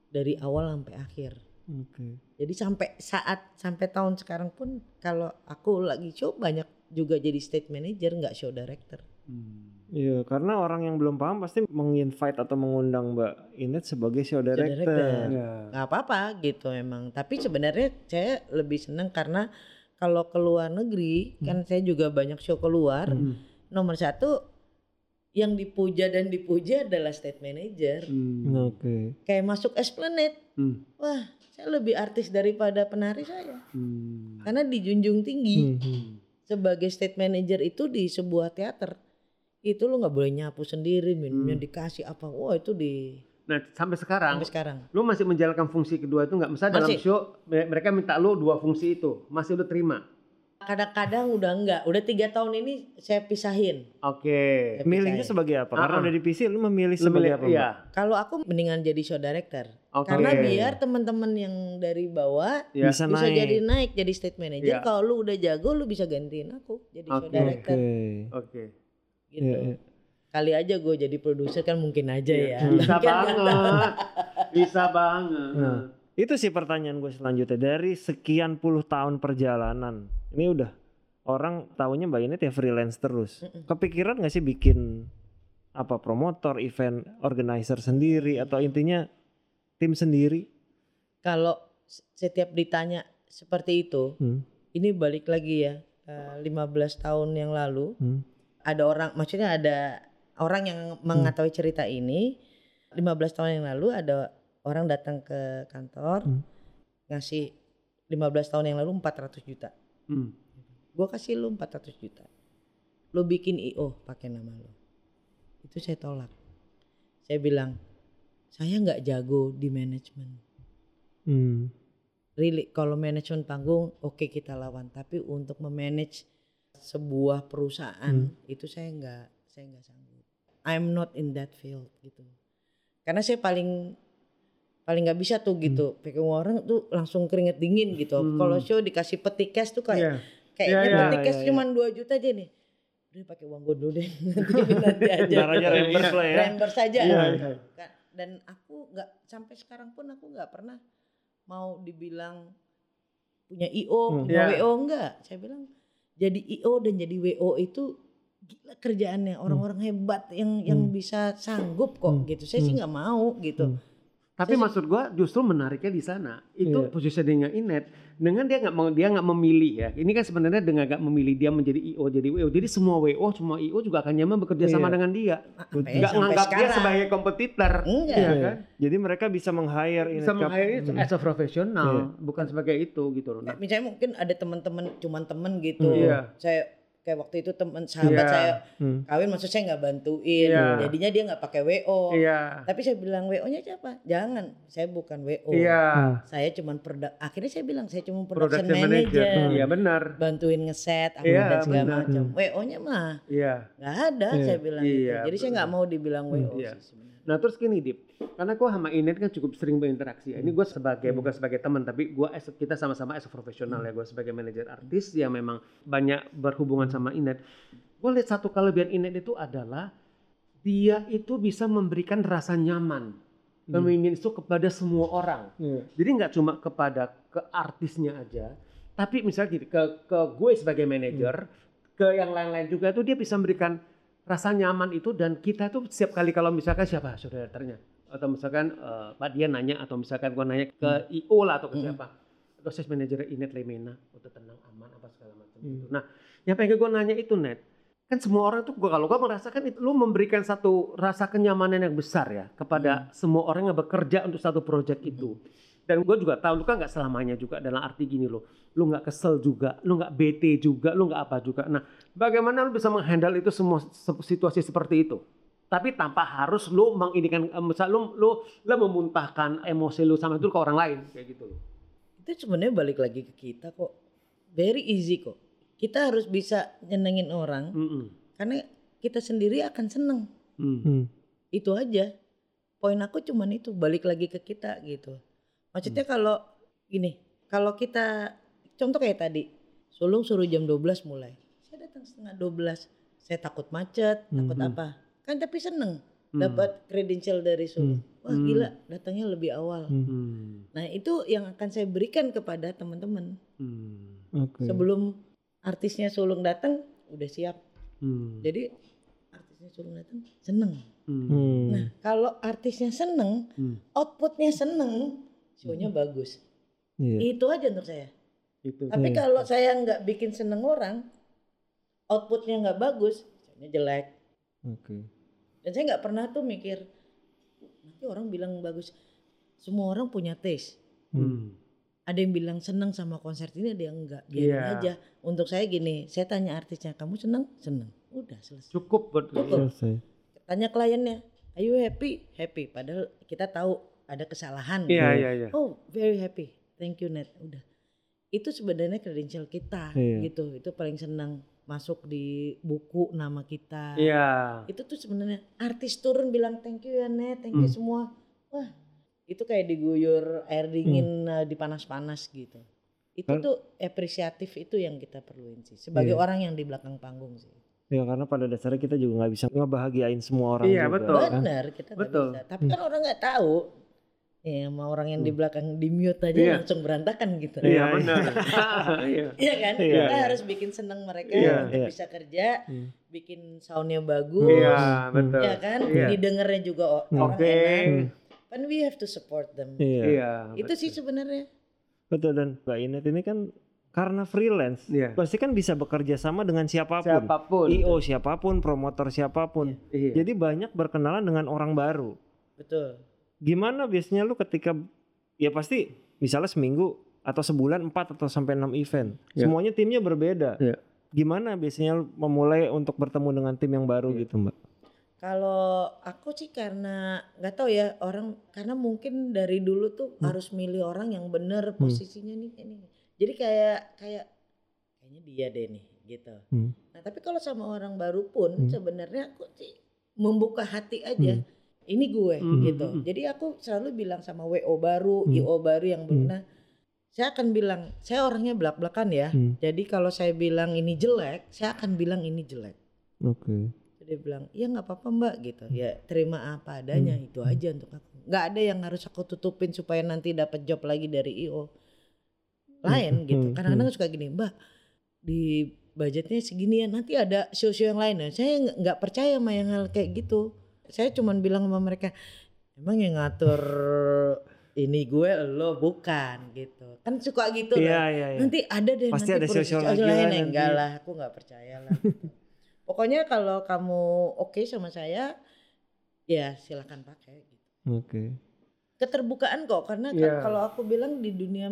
dari awal sampai akhir. Oke. Jadi sampai saat sampai tahun sekarang pun kalau aku lagi show banyak juga jadi state manager nggak show director. Hmm. Iya, karena orang yang belum paham pasti menginvite atau mengundang Mbak Inet sebagai show director. director. Ya. Nggak apa-apa gitu emang. Tapi sebenarnya saya lebih senang karena kalau ke luar negeri kan saya juga banyak show keluar. Hmm. Nomor satu yang dipuja dan dipuja adalah state manager. Hmm. Oke. Kayak masuk Esplanade, Hmm. wah saya lebih artis daripada penari saya. Hmm. Karena dijunjung tinggi Hmm, hmm. Sebagai state manager itu di sebuah teater. Itu lu nggak boleh nyapu sendiri, minumnya Hmm. dikasih apa. Wah itu di Nah sampai sekarang, sampai sekarang. lu masih menjalankan fungsi kedua itu nggak? Misalnya dalam Masih. show me- mereka minta lu dua fungsi itu, masih lu terima? Kadang-kadang udah enggak, udah tiga tahun ini saya pisahin. Oke. Saya Milihnya sebagai apa? Karena Ah-ah. udah dipilih, lu memilih sebagai apa? Iya. Kalau aku mendingan jadi show director. Oke. Karena biar teman-teman yang dari bawah Ya. Bisa, bisa naik. jadi naik jadi state manager. Iya. Kalau lu udah jago lu bisa gantiin aku jadi show Oke. director Oke. Oke. gitu. Iya, iya. Kali aja gue jadi produser kan mungkin aja ya. Bisa banget. Bisa banget. Nah. Itu sih pertanyaan gue selanjutnya dari sekian puluh tahun perjalanan. Ini udah orang tahunya Mbak Inet ya freelance terus. Kepikiran gak sih bikin apa promotor, event organizer sendiri atau intinya tim sendiri? Kalau setiap ditanya seperti itu, Hmm. ini balik lagi ya. eh, 15 tahun yang lalu Hmm. ada orang maksudnya ada orang yang mengetahui cerita ini 15 tahun yang lalu ada orang datang ke kantor Hmm. ngasih 15 tahun yang lalu 400 juta. Hmm. Gue kasih lu 400 juta. Lu bikin IO pakai nama lu. Itu saya tolak. Saya bilang, saya nggak jago di manajemen. Hmm. Really, kalau manajemen panggung oke kita lawan. Tapi untuk memanage sebuah perusahaan itu saya nggak saya nggak sanggup. I'm not in that field gitu. Karena saya paling paling nggak bisa tuh gitu. Pegang orang tuh langsung keringet dingin gitu. Hmm. Kalau show dikasih peti cash tuh kayak Iya. kayaknya Iya, iya, peti cash iya, iya. cuma 2 juta aja nih. Udah pakai uang gue dulu deh. (laughs) nanti, nanti aja. Aja reimburse lah ya. Reimburse aja. Iya, iya. Ka- Dan aku nggak sampai sekarang pun aku nggak pernah mau dibilang punya IO, Hmm. punya Iya. WO enggak. Saya bilang jadi IO dan jadi WO itu gila kerjaannya orang-orang hebat yang yang Hmm. bisa sanggup kok Hmm. gitu. Saya sih Hmm. nggak mau gitu. Hmm. Tapi Saya- maksud gua justru menariknya di sana. Itu Iya. positioningnya Inet dengan dia nggak dia nggak memilih ya. Ini kan sebenarnya dengan nggak memilih dia menjadi IO jadi WO. Jadi semua WO, semua IO juga akan nyaman bekerja sama Iya. dengan dia. Nggak sampai nganggap dia sebagai kompetitor. Enggak. Iya Iya. kan? Jadi mereka bisa meng-hire ini. Bisa meng-hire Hmm. as a professional, Iya. bukan sebagai itu gitu loh. Nah, Misalnya mungkin ada teman-teman cuman temen gitu. Iya. Saya kayak waktu itu teman sahabat Iya. saya Hmm. kawin maksud saya nggak bantuin. Iya. Jadinya dia nggak pakai WO. Iya. Tapi saya bilang WO-nya siapa? Jangan, saya bukan WO. Iya. Saya cuman produk akhirnya saya bilang saya cuma Production production, manager. manager. Iya benar. Bantuin ngeset apa Iya, dan segala macam. WO-nya mah Iya. nggak ada Iya. saya bilang Iya, gitu. Jadi saya nggak mau dibilang WO Iya. sih sebenarnya. Nah terus gini Dip, karena gue sama Inet kan cukup sering berinteraksi. Ini gue sebagai bukan sebagai teman, tapi gue kita sama-sama as profesional ya. Gue sebagai manajer artis yang memang banyak berhubungan sama Inet. Gue lihat satu kelebihan Inet itu adalah dia itu bisa memberikan rasa nyaman, convenience itu kepada semua orang. Iya. Jadi nggak cuma kepada ke artisnya aja, tapi misalnya gini, ke ke gue sebagai manajer, ke yang lain-lain juga itu dia bisa memberikan rasa nyaman itu dan kita tuh setiap kali kalau misalkan siapa saudara ternya atau misalkan eh, Pak dia nanya atau misalkan gue nanya ke IO lah atau ke Hmm. siapa. Atau sales manager Inet Lemena udah tenang aman apa segala macam Hmm. gitu. Nah yang pengen gue nanya itu net kan semua orang tuh gua kalau gue merasakan itu lu memberikan satu rasa kenyamanan yang besar ya kepada semua orang yang bekerja untuk satu proyek itu. Dan gue juga tahu lu kan nggak selamanya juga dalam arti gini loh. Lu nggak kesel juga lu nggak bete juga lu nggak apa juga. Nah bagaimana lu bisa menghandle itu semua se- situasi seperti itu tapi tanpa harus lu menginikan eh, misal lu lu lu memuntahkan emosi lu sama itu ke orang lain kayak gitu loh Itu sebenarnya balik lagi ke kita kok. Very easy kok. Kita harus bisa nyenengin orang Mm-mm. karena kita sendiri akan seneng. Mm. Hmm. Itu aja. Poin aku cuman itu balik lagi ke kita gitu. Maksudnya kalau gini, kalau kita contoh kayak tadi, Sulung suruh jam 12 mulai. Saya datang setengah 12. Saya takut macet, takut Mhm. apa. Kan tapi seneng Hmm. dapat kredensial dari Sulung. Wah Hmm. gila, datangnya lebih awal. Hmm. Hmm. Nah, itu yang akan saya berikan kepada teman-teman. Hmm. Oke. Sebelum artisnya Sulung datang, udah siap. Hmm. Jadi artisnya Sulung datang, seneng. Hmm. Hmm. Nah, kalau artisnya seneng, Hmm. outputnya seneng, show-nya bagus. Iya. Itu aja untuk saya. Itu. Tapi Iya. kalau saya nggak bikin seneng orang, outputnya nggak bagus, show-nya jelek. Oke. Dan saya nggak pernah tuh mikir, nanti orang bilang bagus. Semua orang punya taste. Hmm. Ada yang bilang seneng sama konser ini, ada yang enggak. Biarin Iya. aja. Untuk saya gini, saya tanya artisnya, kamu seneng? Seneng. Udah selesai. Cukup buat Cukup. Selesai. Tanya kliennya, are you happy? Happy. Padahal kita tahu ada kesalahan. Iya iya iya. Oh, very happy. Thank you Net. Udah. Itu sebenarnya credential kita Iya. gitu. Itu paling senang masuk di buku nama kita. Iya. Itu tuh sebenarnya artis turun bilang thank you ya Net, thank you Hmm. semua. Wah, itu kayak diguyur air dingin uh, di panas-panas gitu. Itu Kan- tuh apresiatif itu yang kita perluin sih. Sebagai Iya. orang yang di belakang panggung sih. Ya karena pada dasarnya kita juga nggak bisa ngebahagiain semua orang Iya, juga. betul. kan? Benar, kita Betul. bisa. Tapi kan orang nggak tahu. Ya, sama orang yang di belakang di mute aja Iya. langsung berantakan gitu. Iya Iya, benar. (laughs) Iya. Iya kan? Iya, kita iya. harus bikin seneng mereka Iya, untuk iya. bisa kerja, Hmm. bikin soundnya bagus, Iya Hmm. betul. ya kan? Iya. Didengarnya juga Hmm. orang Oke. enak. Hmm. Kan we have to support them. Iya. Iya. Itu sih sebenarnya. Betul dan Mbak Inet ini kan karena freelance, Iya. pasti kan bisa bekerja sama dengan siapa pun. Siapa pun. IO siapa pun, promotor siapa pun. Iya. Jadi banyak berkenalan dengan orang baru. Betul. Gimana biasanya lu ketika ya pasti misalnya seminggu atau sebulan 4 atau sampai 6 event. Iya. Semuanya timnya berbeda. Iya. Gimana biasanya lu memulai untuk bertemu dengan tim yang baru Iya. gitu, Mbak? Kalau aku sih karena nggak tahu ya orang karena mungkin dari dulu tuh Hmm. harus milih orang yang bener posisinya nih ini. Jadi kayak kayak kayaknya dia deh nih gitu. Hmm. Nah tapi kalau sama orang baru pun Hmm. sebenarnya aku sih membuka hati aja. Hmm. Ini gue Hmm, gitu. hmm, hmm. Jadi aku selalu bilang sama WO baru, Hmm. IO baru yang Hmm. benar. Saya akan bilang, saya orangnya belak-belakan ya. Hmm. Jadi kalau saya bilang ini jelek, saya akan bilang ini jelek. Oke. Dia bilang, iya nggak apa-apa mbak gitu. Ya terima apa adanya Hmm. itu aja untuk aku. Nggak ada yang harus aku tutupin supaya nanti dapat job lagi dari IO lain Hmm, gitu. hmm, Kadang-kadang suka gini, mbak di budgetnya segini ya nanti ada show-show yang lain. Nah, saya nggak percaya sama yang hal kayak gitu. Saya cuman bilang sama mereka, emang yang ngatur ini gue lo bukan gitu. Kan suka gitu Iya, lah. iya, iya. Nanti ada deh Pasti nanti ada produksi lagi lain. nanti. Enggak lah, aku nggak percaya lah. gitu. (laughs) Pokoknya kalau kamu oke sama saya, ya silakan pakai. Gitu. Oke. Keterbukaan kok, karena kan Iya. kalau aku bilang di dunia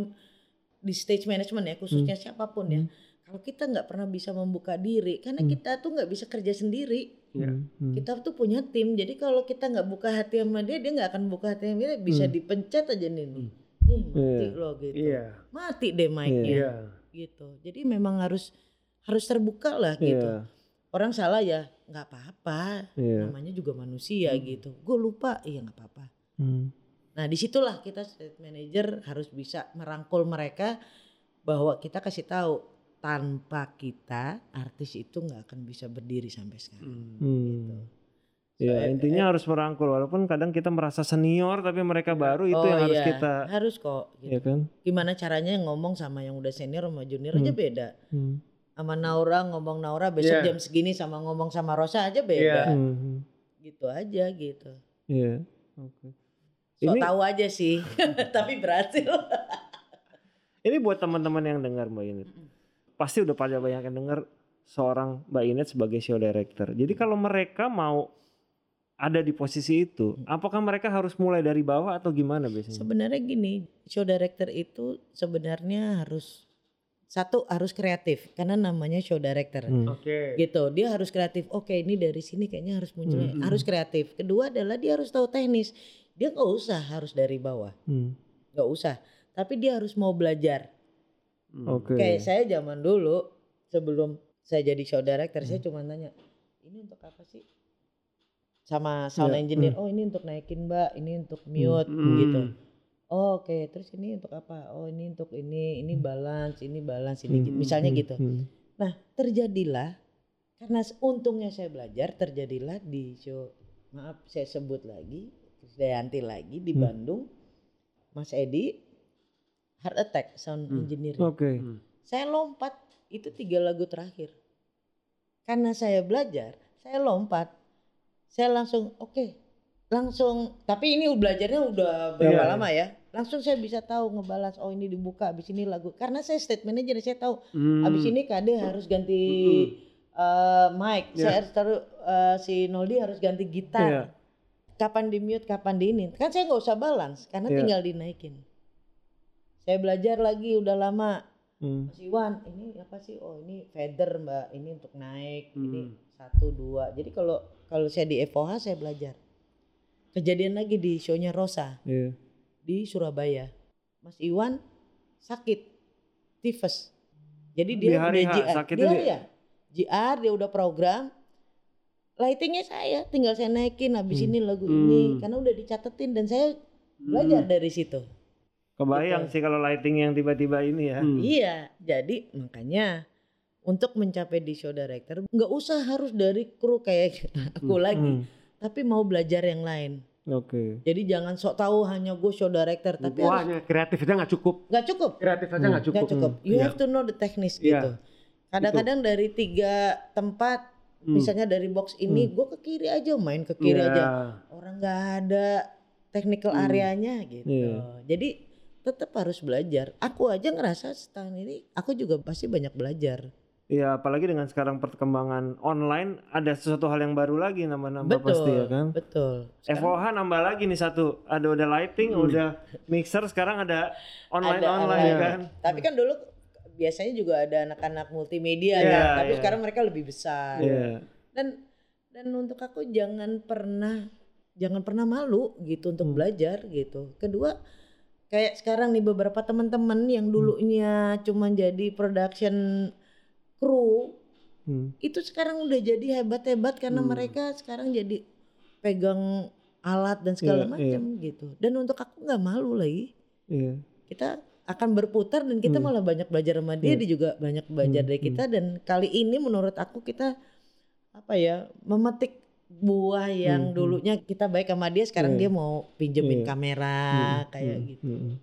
di stage management ya, khususnya siapa pun ya, Hmm. Kalau kita nggak pernah bisa membuka diri, karena Hmm. kita tuh nggak bisa kerja sendiri. Iya. Hmm, hmm. Kita tuh punya tim, jadi kalau kita nggak buka hati sama dia, dia nggak akan buka hati sama dia, bisa Hmm. dipencet aja nih. nih. Hmm. Nih, mati Iya. loh gitu. Iya. Mati deh mic-nya Iya. gitu. Jadi memang harus harus terbuka lah gitu. Iya. orang salah ya nggak apa-apa Iya. namanya juga manusia gitu gue lupa iya nggak apa-apa Hmm. nah di situlah kita state manager harus bisa merangkul mereka bahwa kita kasih tahu tanpa kita artis itu nggak akan bisa berdiri sampai sekarang Hmm. Ya Soalnya- intinya harus merangkul walaupun kadang kita merasa senior tapi mereka baru itu Oh yang harus iya, kita harus kok gitu. ya kan. gimana caranya ngomong sama yang udah senior sama junior aja Hmm. beda Hmm. sama Naura ngomong Naura besok Iya. jam segini sama ngomong sama Rosa aja beda Iya. Hmm. gitu aja gitu Iya. Oke. so Ini- tahu aja sih (laughs) tapi berhasil Ini buat teman-teman yang dengar Mbak Inet. Pasti udah pada banyak yang dengar seorang Mbak Inet sebagai show director. Jadi kalau mereka mau ada di posisi itu, apakah mereka harus mulai dari bawah atau gimana biasanya? sebenarnya gini show director itu sebenarnya harus satu harus kreatif karena namanya show director Hmm. Oke. gitu dia harus kreatif oke ini dari sini kayaknya harus muncul Hmm. harus kreatif kedua adalah dia harus tahu teknis dia nggak usah harus dari bawah Hmm. nggak usah tapi dia harus mau belajar Hmm. Oke. kayak saya zaman dulu sebelum saya jadi show director saya Hmm. cuma nanya ini untuk apa sih sama sound Ya, engineer oh ini untuk naikin mbak ini untuk mute Hmm. gitu oh, oke terus ini untuk apa oh ini untuk ini ini balance ini balance ini Hmm. misalnya Hmm. gitu Hmm. Nah, terjadilah karena untungnya saya belajar, terjadilah di show maaf saya sebut lagi, Dayanti lagi di Hmm. Bandung, Mas Edi Heart Attack sound Hmm. engineer. Oke. Hmm. Saya lompat itu tiga lagu terakhir. Karena saya belajar, saya lompat. Saya langsung oke, langsung tapi ini belajarnya udah berapa Iya. lama ya? Langsung saya bisa tahu ngebalas oh ini dibuka habis ini lagu. Karena saya state manager saya tahu Hmm. Abis ini KD harus ganti eh, mic, Ya. saya harus taruh eh, si Noldi harus ganti gitar. Iya. Kapan di mute, kapan di ini. Kan saya nggak usah balance karena Iya. tinggal dinaikin. Saya belajar lagi udah lama. Hmm. Mas Iwan, ini apa sih? Oh ini feather mbak, ini untuk naik, ini Hmm. satu dua. Jadi kalau kalau saya di FOH saya belajar. Kejadian lagi di shownya Rosa Iya. di Surabaya. Mas Iwan sakit tifus. Jadi Di dia hari udah H, JR. sakitnya Dia di- ya. JR dia udah program. Lightingnya saya tinggal saya naikin habis Hmm. ini lagu Hmm. ini karena udah dicatetin dan saya belajar dari situ. Kebayang Gitu. sih kalau lighting yang tiba-tiba ini ya. Hmm. Iya, jadi makanya untuk mencapai di show director nggak usah harus dari kru kayak (laughs) aku lagi, Hmm. tapi mau belajar yang lain. Oke. Jadi jangan sok tahu hanya gue show director, tapi Wah, harus kreatif aja nggak cukup. nggak cukup. Kreatif aja Hmm. nggak cukup. Nggak cukup. You Iya. have to know the techniques Iya. gitu. Kadang-kadang dari tiga tempat, Hmm. misalnya dari box ini, gue ke kiri aja, main ke kiri Iya. aja. Orang nggak ada technical Hmm. areanya gitu. Iya. Jadi tetap harus belajar. Aku aja ngerasa setahun ini, aku juga pasti banyak belajar. Iya, apalagi dengan sekarang perkembangan online ada sesuatu hal yang baru lagi nambah-nambah pasti ya kan. betul. Sekarang FOH nambah lagi nih satu, ada udah lighting, Hmm. udah mixer, sekarang ada online ada online online. kan. Tapi kan dulu biasanya juga ada anak-anak multimedia Iya, kan, tapi iya. sekarang mereka lebih besar. Iya. dan dan untuk aku jangan pernah jangan pernah malu gitu untuk Hmm. belajar gitu kedua kayak sekarang nih beberapa teman-teman yang Hmm. dulunya cuma jadi production crew Hmm. itu sekarang udah jadi hebat-hebat karena Hmm. mereka sekarang jadi pegang alat dan segala Iya, macam gitu dan untuk aku nggak malu lagi Iya. kita akan berputar dan kita Hmm. malah banyak belajar sama dia Iya. dia juga banyak belajar Hmm, dari kita dan kali ini menurut aku kita apa ya memetik buah yang Hmm, hmm. dulunya kita baik sama dia sekarang Iya. dia mau pinjemin Iya. kamera Hmm, kayak hmm, gitu hmm.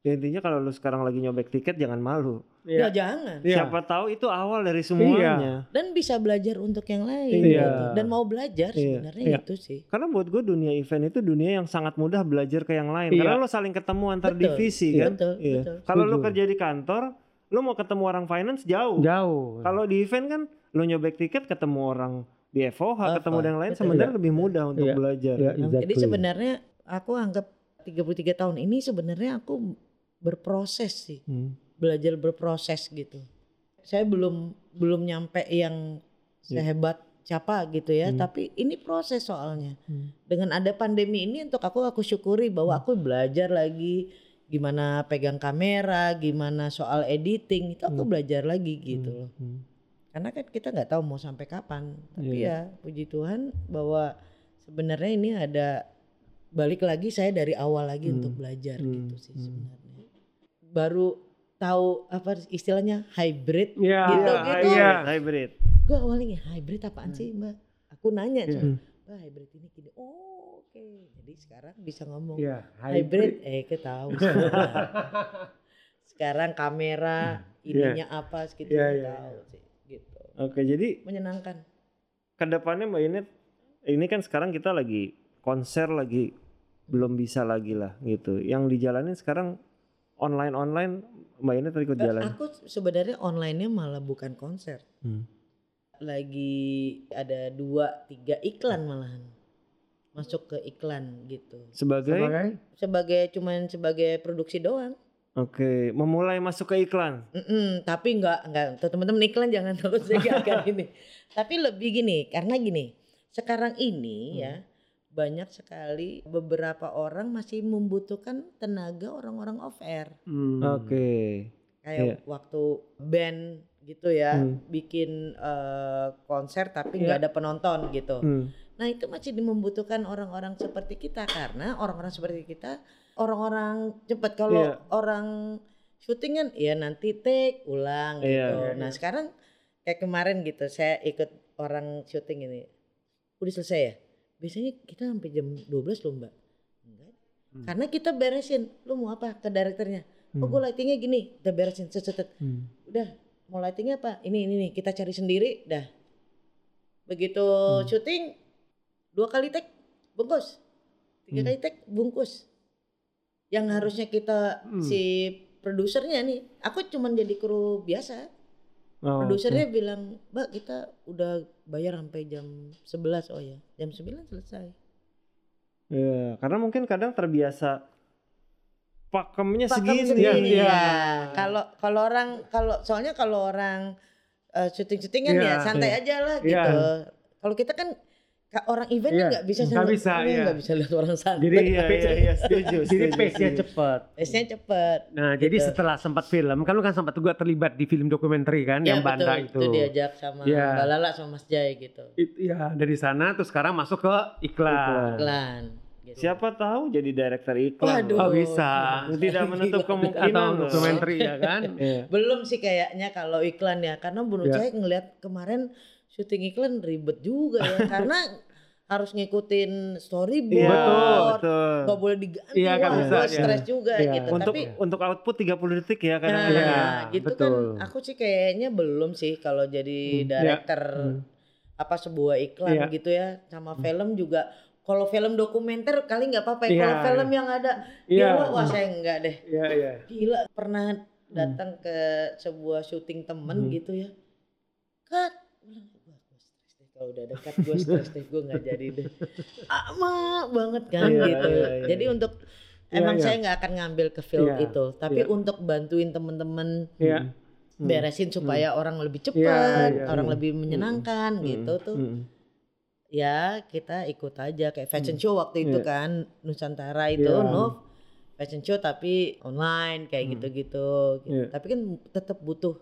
Ya intinya kalau lu sekarang lagi nyobek tiket jangan malu. ya Iya. jangan Iya. Siapa tahu itu awal dari semuanya. dan bisa belajar untuk yang lain Iya. gitu. dan mau belajar Iya, sebenarnya iya. itu sih Karena buat gue dunia event itu dunia yang sangat mudah belajar ke yang lain. Iya. Karena lo saling ketemu antar Betul. divisi Iya. kan. betul Iya. betul Kalau lo kerja di kantor, lo mau ketemu orang finance jauh. Jauh. Kalau di event kan lo nyobek tiket ketemu orang di FOH, Apa? ketemu dengan lain Betul. sebenarnya Iya. lebih mudah untuk Iya. belajar. Iya, exactly. jadi sebenarnya aku anggap 33 tahun ini sebenarnya aku berproses sih Hmm. belajar berproses gitu. Saya belum belum nyampe yang sehebat siapa gitu ya, Hmm. tapi ini proses soalnya. Hmm. Dengan ada pandemi ini untuk aku aku syukuri bahwa aku belajar lagi gimana pegang kamera, gimana soal editing itu aku Hmm. belajar lagi gitu loh. Hmm. Karena kan kita nggak tahu mau sampai kapan. Tapi Iya. ya puji Tuhan bahwa sebenarnya ini ada balik lagi saya dari awal lagi Hmm. untuk belajar Hmm. gitu sih Hmm. sebenarnya. Baru tahu apa istilahnya hybrid Iya. gitu Iya, gitu. iya. hybrid. Gue awalnya hybrid apaan sih mbak? Aku nanya Iya. cuma, mbak hybrid ini gini. Oh oke. Jadi sekarang bisa ngomong Iya, hybrid. Eh ketahu. (laughs) sekarang kamera ininya apa segitu Iya, nggak iya, tahu sih. Oke, jadi Menyenangkan. ke depannya Mbak Inet, ini kan sekarang kita lagi konser lagi belum bisa lagi lah gitu. Yang dijalanin sekarang online online Mbak Inet ikut Eh, jalan. aku sebenarnya online-nya malah bukan konser. Hmm. Lagi ada dua tiga iklan malahan masuk ke iklan gitu. Sebagai, Sebagai Sebagai cuman sebagai produksi doang. Oke, memulai masuk ke iklan. Mm-mm, tapi nggak nggak tuh teman-teman iklan jangan saya akan ini. Tapi lebih gini karena gini sekarang ini Hmm. ya banyak sekali beberapa orang masih membutuhkan tenaga orang-orang off air Hmm. Oke. kayak waktu band gitu ya Hmm. bikin eh, konser tapi Iya. nggak ada penonton gitu. Hmm. Nah itu masih membutuhkan orang-orang seperti kita karena orang-orang seperti kita orang-orang cepat kalau Iya. orang syuting kan ya nanti take ulang Iya, gitu. iya, Nah iya. sekarang kayak kemarin gitu saya ikut orang syuting ini udah selesai ya. Biasanya kita sampai jam 12 loh mbak. Enggak. Hmm. Karena kita beresin. Lu mau apa ke direkturnya? Oh Hmm. gue lightingnya gini. Udah beresin. Set, set, set. Hmm. Udah mau lightingnya apa? Ini ini nih kita cari sendiri. Dah. Begitu Hmm. syuting dua kali take bungkus, tiga Hmm. kali take bungkus. Yang harusnya kita Hmm. si produsernya nih, aku cuman jadi kru biasa. Oh, Produsernya bilang, Mbak kita udah bayar sampai jam 11 oh ya, jam 9 selesai. Iya, karena mungkin kadang terbiasa pakemnya Pakem segini. sendiri Iya. ya. Kalau kalau orang kalau soalnya kalau orang eh, syuting-syutingan Iya. ya santai Iya. aja lah Iya. gitu. Kalau kita kan ka- orang event Iya. nggak bisa Nggak sama- bisa, iya, iya. nggak bisa lihat orang santai. Jadi Iya, iya, iya, setuju. Jadi setuju, pace-nya setuju. cepat. Pace-nya cepet. Nah, jadi Gitu. setelah sempat film, kan lu kan sempat juga terlibat di film dokumenter kan Ya yang Banda betul, itu. itu diajak sama Iya. Mbak Lala sama Mas Jai gitu. It- Iya, dari sana terus sekarang masuk ke iklan. Iklan. Iklan. Gitu. Siapa tahu jadi director iklan. Waduh. Oh, bisa. Tidak menutup Gila. kemungkinan. Atau dokumenter ya kan? (laughs) Iya. Belum sih kayaknya kalau iklan ya karena menurut Ya. saya ngelihat kemarin syuting iklan ribet juga ya (laughs) karena harus ngikutin storyboard. Iya, Betul. betul. Nggak boleh diganti. Iya, Wah, bisa, iya. stres juga Iya. gitu. Untuk Tapi untuk output 30 detik ya Nah, kadang-kadang. Iya, gitu betul. kan aku sih kayaknya belum sih kalau jadi Hmm, director Hmm. apa sebuah iklan Iya. gitu ya sama film juga kalau film dokumenter kali nggak apa-apa ya. Iya. kalau film yang ada Iya. dialog wah saya enggak deh Iya, iya. gila pernah datang ke sebuah syuting temen Hmm. gitu ya cut bilang wah gue stres deh kalau udah dekat gue (laughs) stres deh gue nggak jadi deh (laughs) ama banget kan Iya, gitu iya, iya. jadi untuk Iya, emang iya. saya nggak akan ngambil ke film Iya, itu tapi untuk bantuin temen-temen. Hmm. beresin supaya orang lebih cepat, orang Hmm. lebih menyenangkan Hmm. gitu tuh. Hmm. Ya kita ikut aja kayak fashion Hmm. show waktu itu kan Nusantara itu Iya. Nov fashion show tapi online kayak Hmm. gitu-gitu. gitu. Tapi kan tetap butuh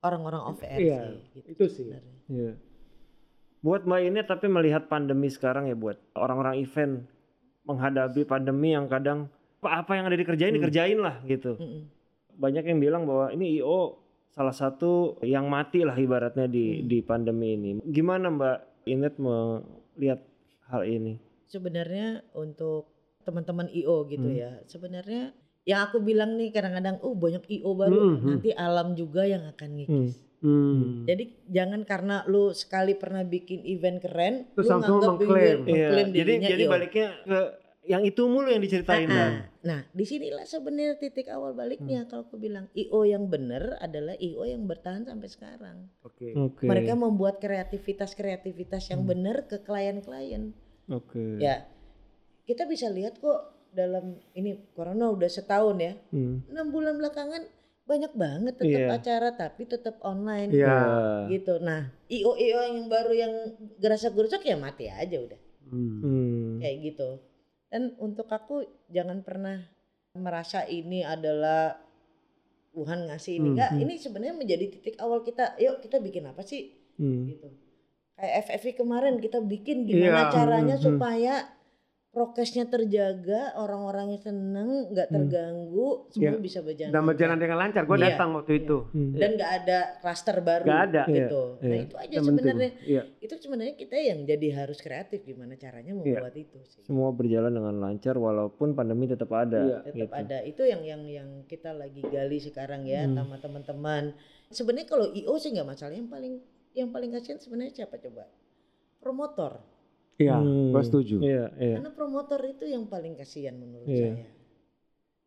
orang-orang off air sih. Gitu itu sih. sebenarnya. Buat Mbak ini tapi melihat pandemi sekarang ya buat orang-orang event menghadapi pandemi yang kadang apa apa yang ada dikerjain Hmm. dikerjain lah gitu. Mm-mm. Banyak yang bilang bahwa ini IO salah satu yang mati lah ibaratnya di Hmm. di pandemi ini. Gimana Mbak Inet melihat hal ini? Sebenarnya untuk teman-teman IO gitu Hmm. ya. Sebenarnya yang aku bilang nih kadang-kadang oh banyak IO baru Hmm, hmm. nanti alam juga yang akan ngikis. Hmm. Jadi jangan karena lu sekali pernah bikin event keren, Terus lu langsung nganggap mengklaim. ingin mengklaim Iya, jadi dirinya jadi IO. baliknya ke yang itu mulu yang diceritain Ah, kan. ah. Nah, di sinilah sebenarnya titik awal baliknya Hmm. kalau aku bilang IO yang benar adalah IO yang bertahan sampai sekarang. Oke. Oke. Mereka membuat kreativitas-kreativitas yang Hmm. benar ke klien-klien. Oke. Ya, kita bisa lihat kok dalam ini corona udah setahun ya, Hmm. enam bulan belakangan banyak banget tetap Iya. acara tapi tetap online. Iya. Gitu. Nah, IO IO yang baru yang gerasak-gerusuk ya mati aja udah. Hmm. Hmm. kayak gitu. Dan untuk aku jangan pernah merasa ini adalah Tuhan ngasih ini Hmm. enggak ini sebenarnya menjadi titik awal kita yuk kita bikin apa sih Hmm. gitu kayak FFV kemarin kita bikin gimana Iya. caranya Hmm, hmm. supaya prokesnya terjaga orang-orangnya seneng nggak Hmm. terganggu semua Iya. bisa berjalan Dan berjalan dengan lancar. Gue Iya. datang waktu Iya. itu. Hmm. dan nggak ada klaster baru Nggak ada. gitu Iya, nah iya. itu aja sebenarnya Iya. itu sebenarnya kita yang jadi harus kreatif gimana caranya membuat itu sih Semua berjalan dengan lancar walaupun pandemi tetap ada. Iya. tetap gitu. ada itu yang yang yang kita lagi gali sekarang ya Hmm. sama teman-teman sebenarnya kalau IO sih nggak masalah yang paling yang paling kasihan sebenarnya siapa coba promotor Iya. Hmm. Gue setuju. Iya, iya. karena promotor itu yang paling kasihan menurut Iya. saya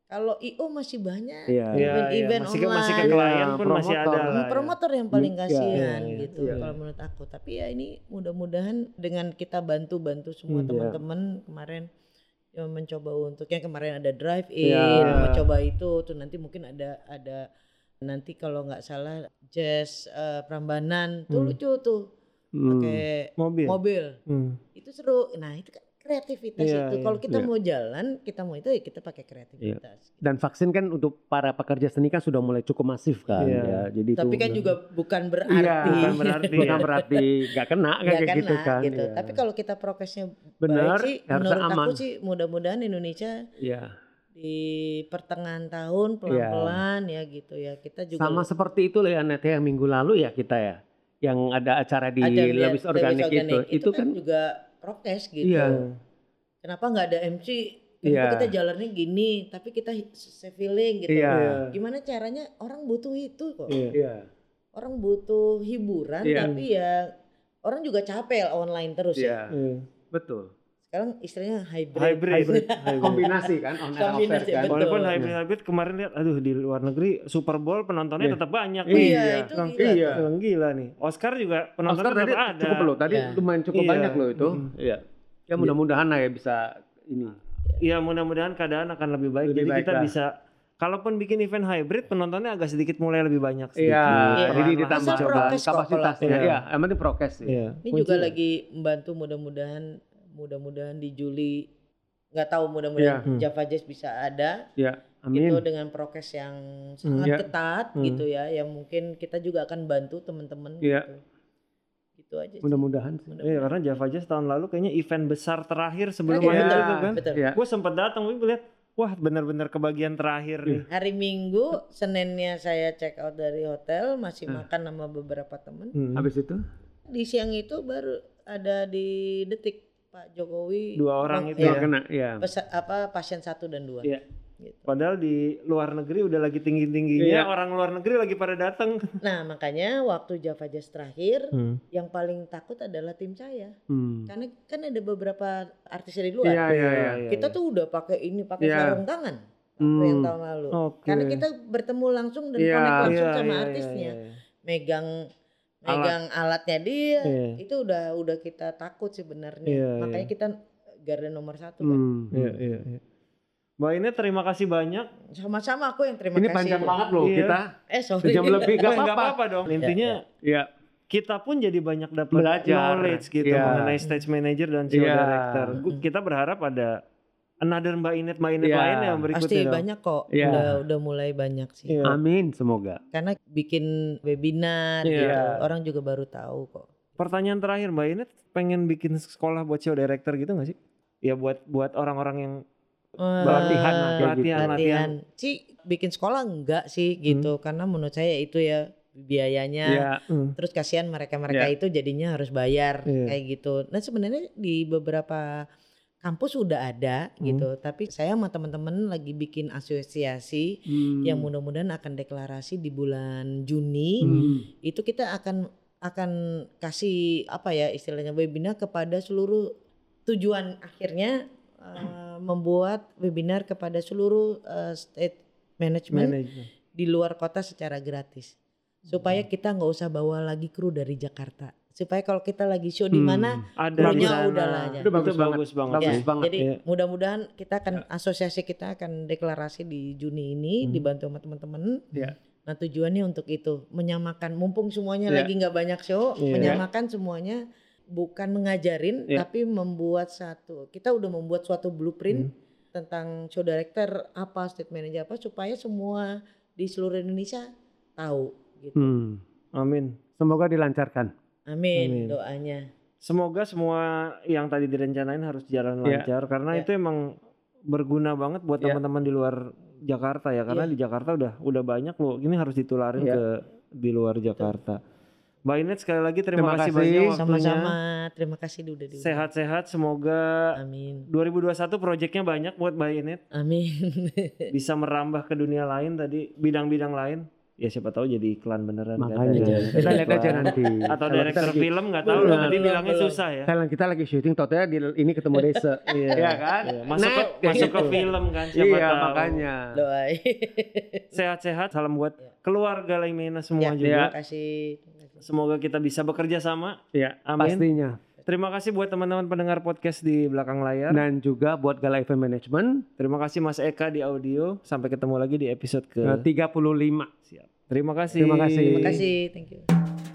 kalau IO masih banyak Iya. Iya, iya. event-event Masih ke, masih ke online. klien Iya, pun masih ada promotor. lah. ya. promotor yang paling Iya, kasihan iya, gitu iya. kalau menurut aku tapi ya ini mudah-mudahan dengan kita bantu-bantu semua Hmm, iya. teman-teman kemarin yang mencoba untuk yang kemarin ada drive in Iya. mencoba itu tuh nanti mungkin ada ada nanti kalau nggak salah jazz eh, Prambanan tuh Hmm. lucu tuh Hmm. pakai Mobil. mobil Hmm. itu seru nah itu kan kreativitas Iya, itu iya, kalau kita iya. mau jalan kita mau itu ya kita pakai kreativitas Dan vaksin kan untuk para pekerja seni kan sudah mulai cukup masif kan. Iya. Ya, jadi tapi itu kan juga bukan Iya, berarti bukan berarti bukan ya. berarti nggak kena nggak kayak kena gitu kan. gitu. Iya. Tapi kalau kita prokesnya Benar, baik sih, menurut aman. aku sih mudah-mudahan Indonesia Iya. di pertengahan tahun pelan-pelan ya gitu ya. Kita juga Sama seperti itu ya Net ya minggu lalu ya kita ya. Yang ada acara di ada Lewis Organik, itu. Itu, kan, juga prokes gitu. Iya. Kenapa nggak ada MC? Kenapa Iya. kita jalannya gini, tapi kita feeling gitu. Iya. Gimana caranya orang butuh itu kok. Iya. Iya. Orang butuh hiburan Iya. tapi ya orang juga capek online terus ya. Iya. Iya. Betul. Sekarang istilahnya hybrid. Hybrid. Hybrid. (laughs) Kombinasi kan on air Kombinasi, kan. betul. Walaupun Iya. hybrid hybrid kemarin lihat, aduh di luar negeri Super Bowl penontonnya Iya. tetap banyak. Iya, nih. Iya, itu Bilang, gila. Iya. gila nih. Oscar juga penontonnya Oscar tadi tetap ada. cukup loh. Tadi Iya. lumayan cukup Iya. banyak loh itu. Mm. Iya. Ya mudah-mudahan lah ya bisa ini. Iya mudah-mudahan keadaan akan lebih baik. Lebih Jadi baik kita lah. bisa kalaupun bikin event hybrid penontonnya agak sedikit mulai lebih banyak. sedikit. Iya, Iya. jadi ditambah coba. kapasitasnya. Iya, yang penting prokes sih. Iya. Ini juga lagi membantu mudah-mudahan mudah-mudahan di Juli nggak tahu mudah-mudahan Iya. Hmm. Java Jazz bisa ada Iya, amin. gitu dengan prokes yang sangat Iya. ketat Hmm. gitu ya yang mungkin kita juga akan bantu teman-teman Iya. gitu. Gitu aja. sih. Mudah-mudahan sih. Mudah-mudahan. Iya karena Java Jazz tahun lalu kayaknya event besar terakhir sebelum akhir Iya. itu kan. Betul. Iya. Gue sempet datang gue lihat wah benar-benar kebagian terakhir nih. Hari Minggu, Seninnya saya check out dari hotel, masih Hmm. makan sama beberapa teman. Hmm. Habis itu Di siang itu baru ada di detik Pak Jokowi Dua orang itu ya, ya, kena, ya. pesa- apa pasien satu dan dua. Iya. Gitu. Padahal di luar negeri udah lagi tinggi-tingginya, Iya. orang luar negeri lagi pada datang. (laughs) Nah makanya waktu Java Jazz terakhir, Hmm. yang paling takut adalah tim saya, Hmm. karena kan ada beberapa artis dari luar. Iya, iya, iya. Kita tuh udah pakai ini, pakai Iya. sarung tangan waktu Hmm. yang tahun lalu. Oke. Karena kita bertemu langsung dan Iya. connect langsung Iya, sama iya, artisnya, iya, iya. megang megang alatnya dia, Iya. itu udah udah kita takut sebenarnya. Iya, Makanya iya. kita garda nomor satu kan. Hmm. Iya, iya, iya. Mbak Ine terima kasih banyak. Sama-sama aku yang terima Ini kasih. panjang banget loh Iya. kita. Eh sorry. Sejam (laughs) lebih Nggak gak apa-apa. dong. Intinya Iya. kita pun jadi banyak dapat Belajar. knowledge gitu Iya. mengenai stage manager dan show Iya. director. Kita berharap ada another Mbak Inet Mbak Inet Iya. lain yang berikutnya. Pasti dong. banyak kok. Iya. Udah udah mulai banyak sih. Iya. Amin semoga. Karena bikin webinar Iya. gitu. Orang juga baru tahu kok. Pertanyaan terakhir Mbak Inet pengen bikin sekolah buat show director gitu gak sih? Ya buat buat orang-orang yang Pelatihan lah, gitu. latihan latihan. latihan. Sih bikin sekolah enggak sih gitu. Karena menurut saya itu ya biayanya. Iya. Hmm. Terus kasihan mereka-mereka itu jadinya harus bayar Iya. kayak gitu. Nah sebenarnya di beberapa kampus sudah ada Hmm. gitu. Tapi saya sama teman-teman lagi bikin asosiasi Hmm. yang mudah-mudahan akan deklarasi di bulan Juni. Hmm. Itu kita akan akan kasih apa ya istilahnya webinar kepada seluruh tujuan akhirnya uh, membuat webinar kepada seluruh uh, state management Manajemen. di luar kota secara gratis supaya kita nggak usah bawa lagi kru dari Jakarta supaya kalau kita lagi show di Hmm. mana Ada Krunya di sana. udah lah aja. Itu bagus banget. bagus banget. Bagus Ya, banget. jadi Iya. mudah-mudahan kita akan asosiasi kita akan deklarasi di Juni ini Hmm. dibantu sama teman-teman Iya. nah tujuannya untuk itu menyamakan mumpung semuanya Iya. lagi nggak banyak show Iya. menyamakan semuanya bukan mengajarin Iya. tapi membuat satu kita udah membuat suatu blueprint Hmm. tentang show director apa state manager apa supaya semua di seluruh Indonesia tahu gitu. Hmm. Amin. Semoga dilancarkan. Amin, Amin. doanya. Semoga semua yang tadi direncanain harus jalan Iya. lancar karena Iya. itu emang berguna banget buat Iya. teman-teman di luar Jakarta ya karena Iya. di Jakarta udah udah banyak loh. Ini harus ditularin Iya. ke di luar Jakarta. Mbak Inet sekali lagi terima, Terima kasih kasih. banyak waktunya. Sama-sama. Terima kasih udah diundang. Sehat-sehat semoga Amin. 2021 proyeknya banyak buat Mbak Inet Amin. (laughs) bisa merambah ke dunia lain tadi bidang-bidang lain. Ya siapa tahu jadi iklan beneran kan. Makanya Jadi kita lihat aja nanti. Atau lagi- film nggak tahu Belum, loh tadi belum, bilangnya belum. susah ya. Kalau kita lagi syuting, totalnya di ini ketemu desa. (laughs) Iya Iya kan? Iya, Masuk ke Nah, masuk ke gitu. film kan siapa Iya tahu. makanya. Doain. (laughs) Sehat-sehat salam buat Iya. keluarga Laimena semua Ya, juga. Iya. Terima kasih. Semoga kita bisa bekerja sama. Iya, Amin. pastinya. Terima kasih buat teman-teman pendengar podcast di belakang layar. Dan juga buat Gala Event Management Terima kasih Mas Eka di audio. Sampai ketemu lagi di episode ke eh, 35. Siap. Terima kasih. Terima kasih. Terima kasih. Thank you.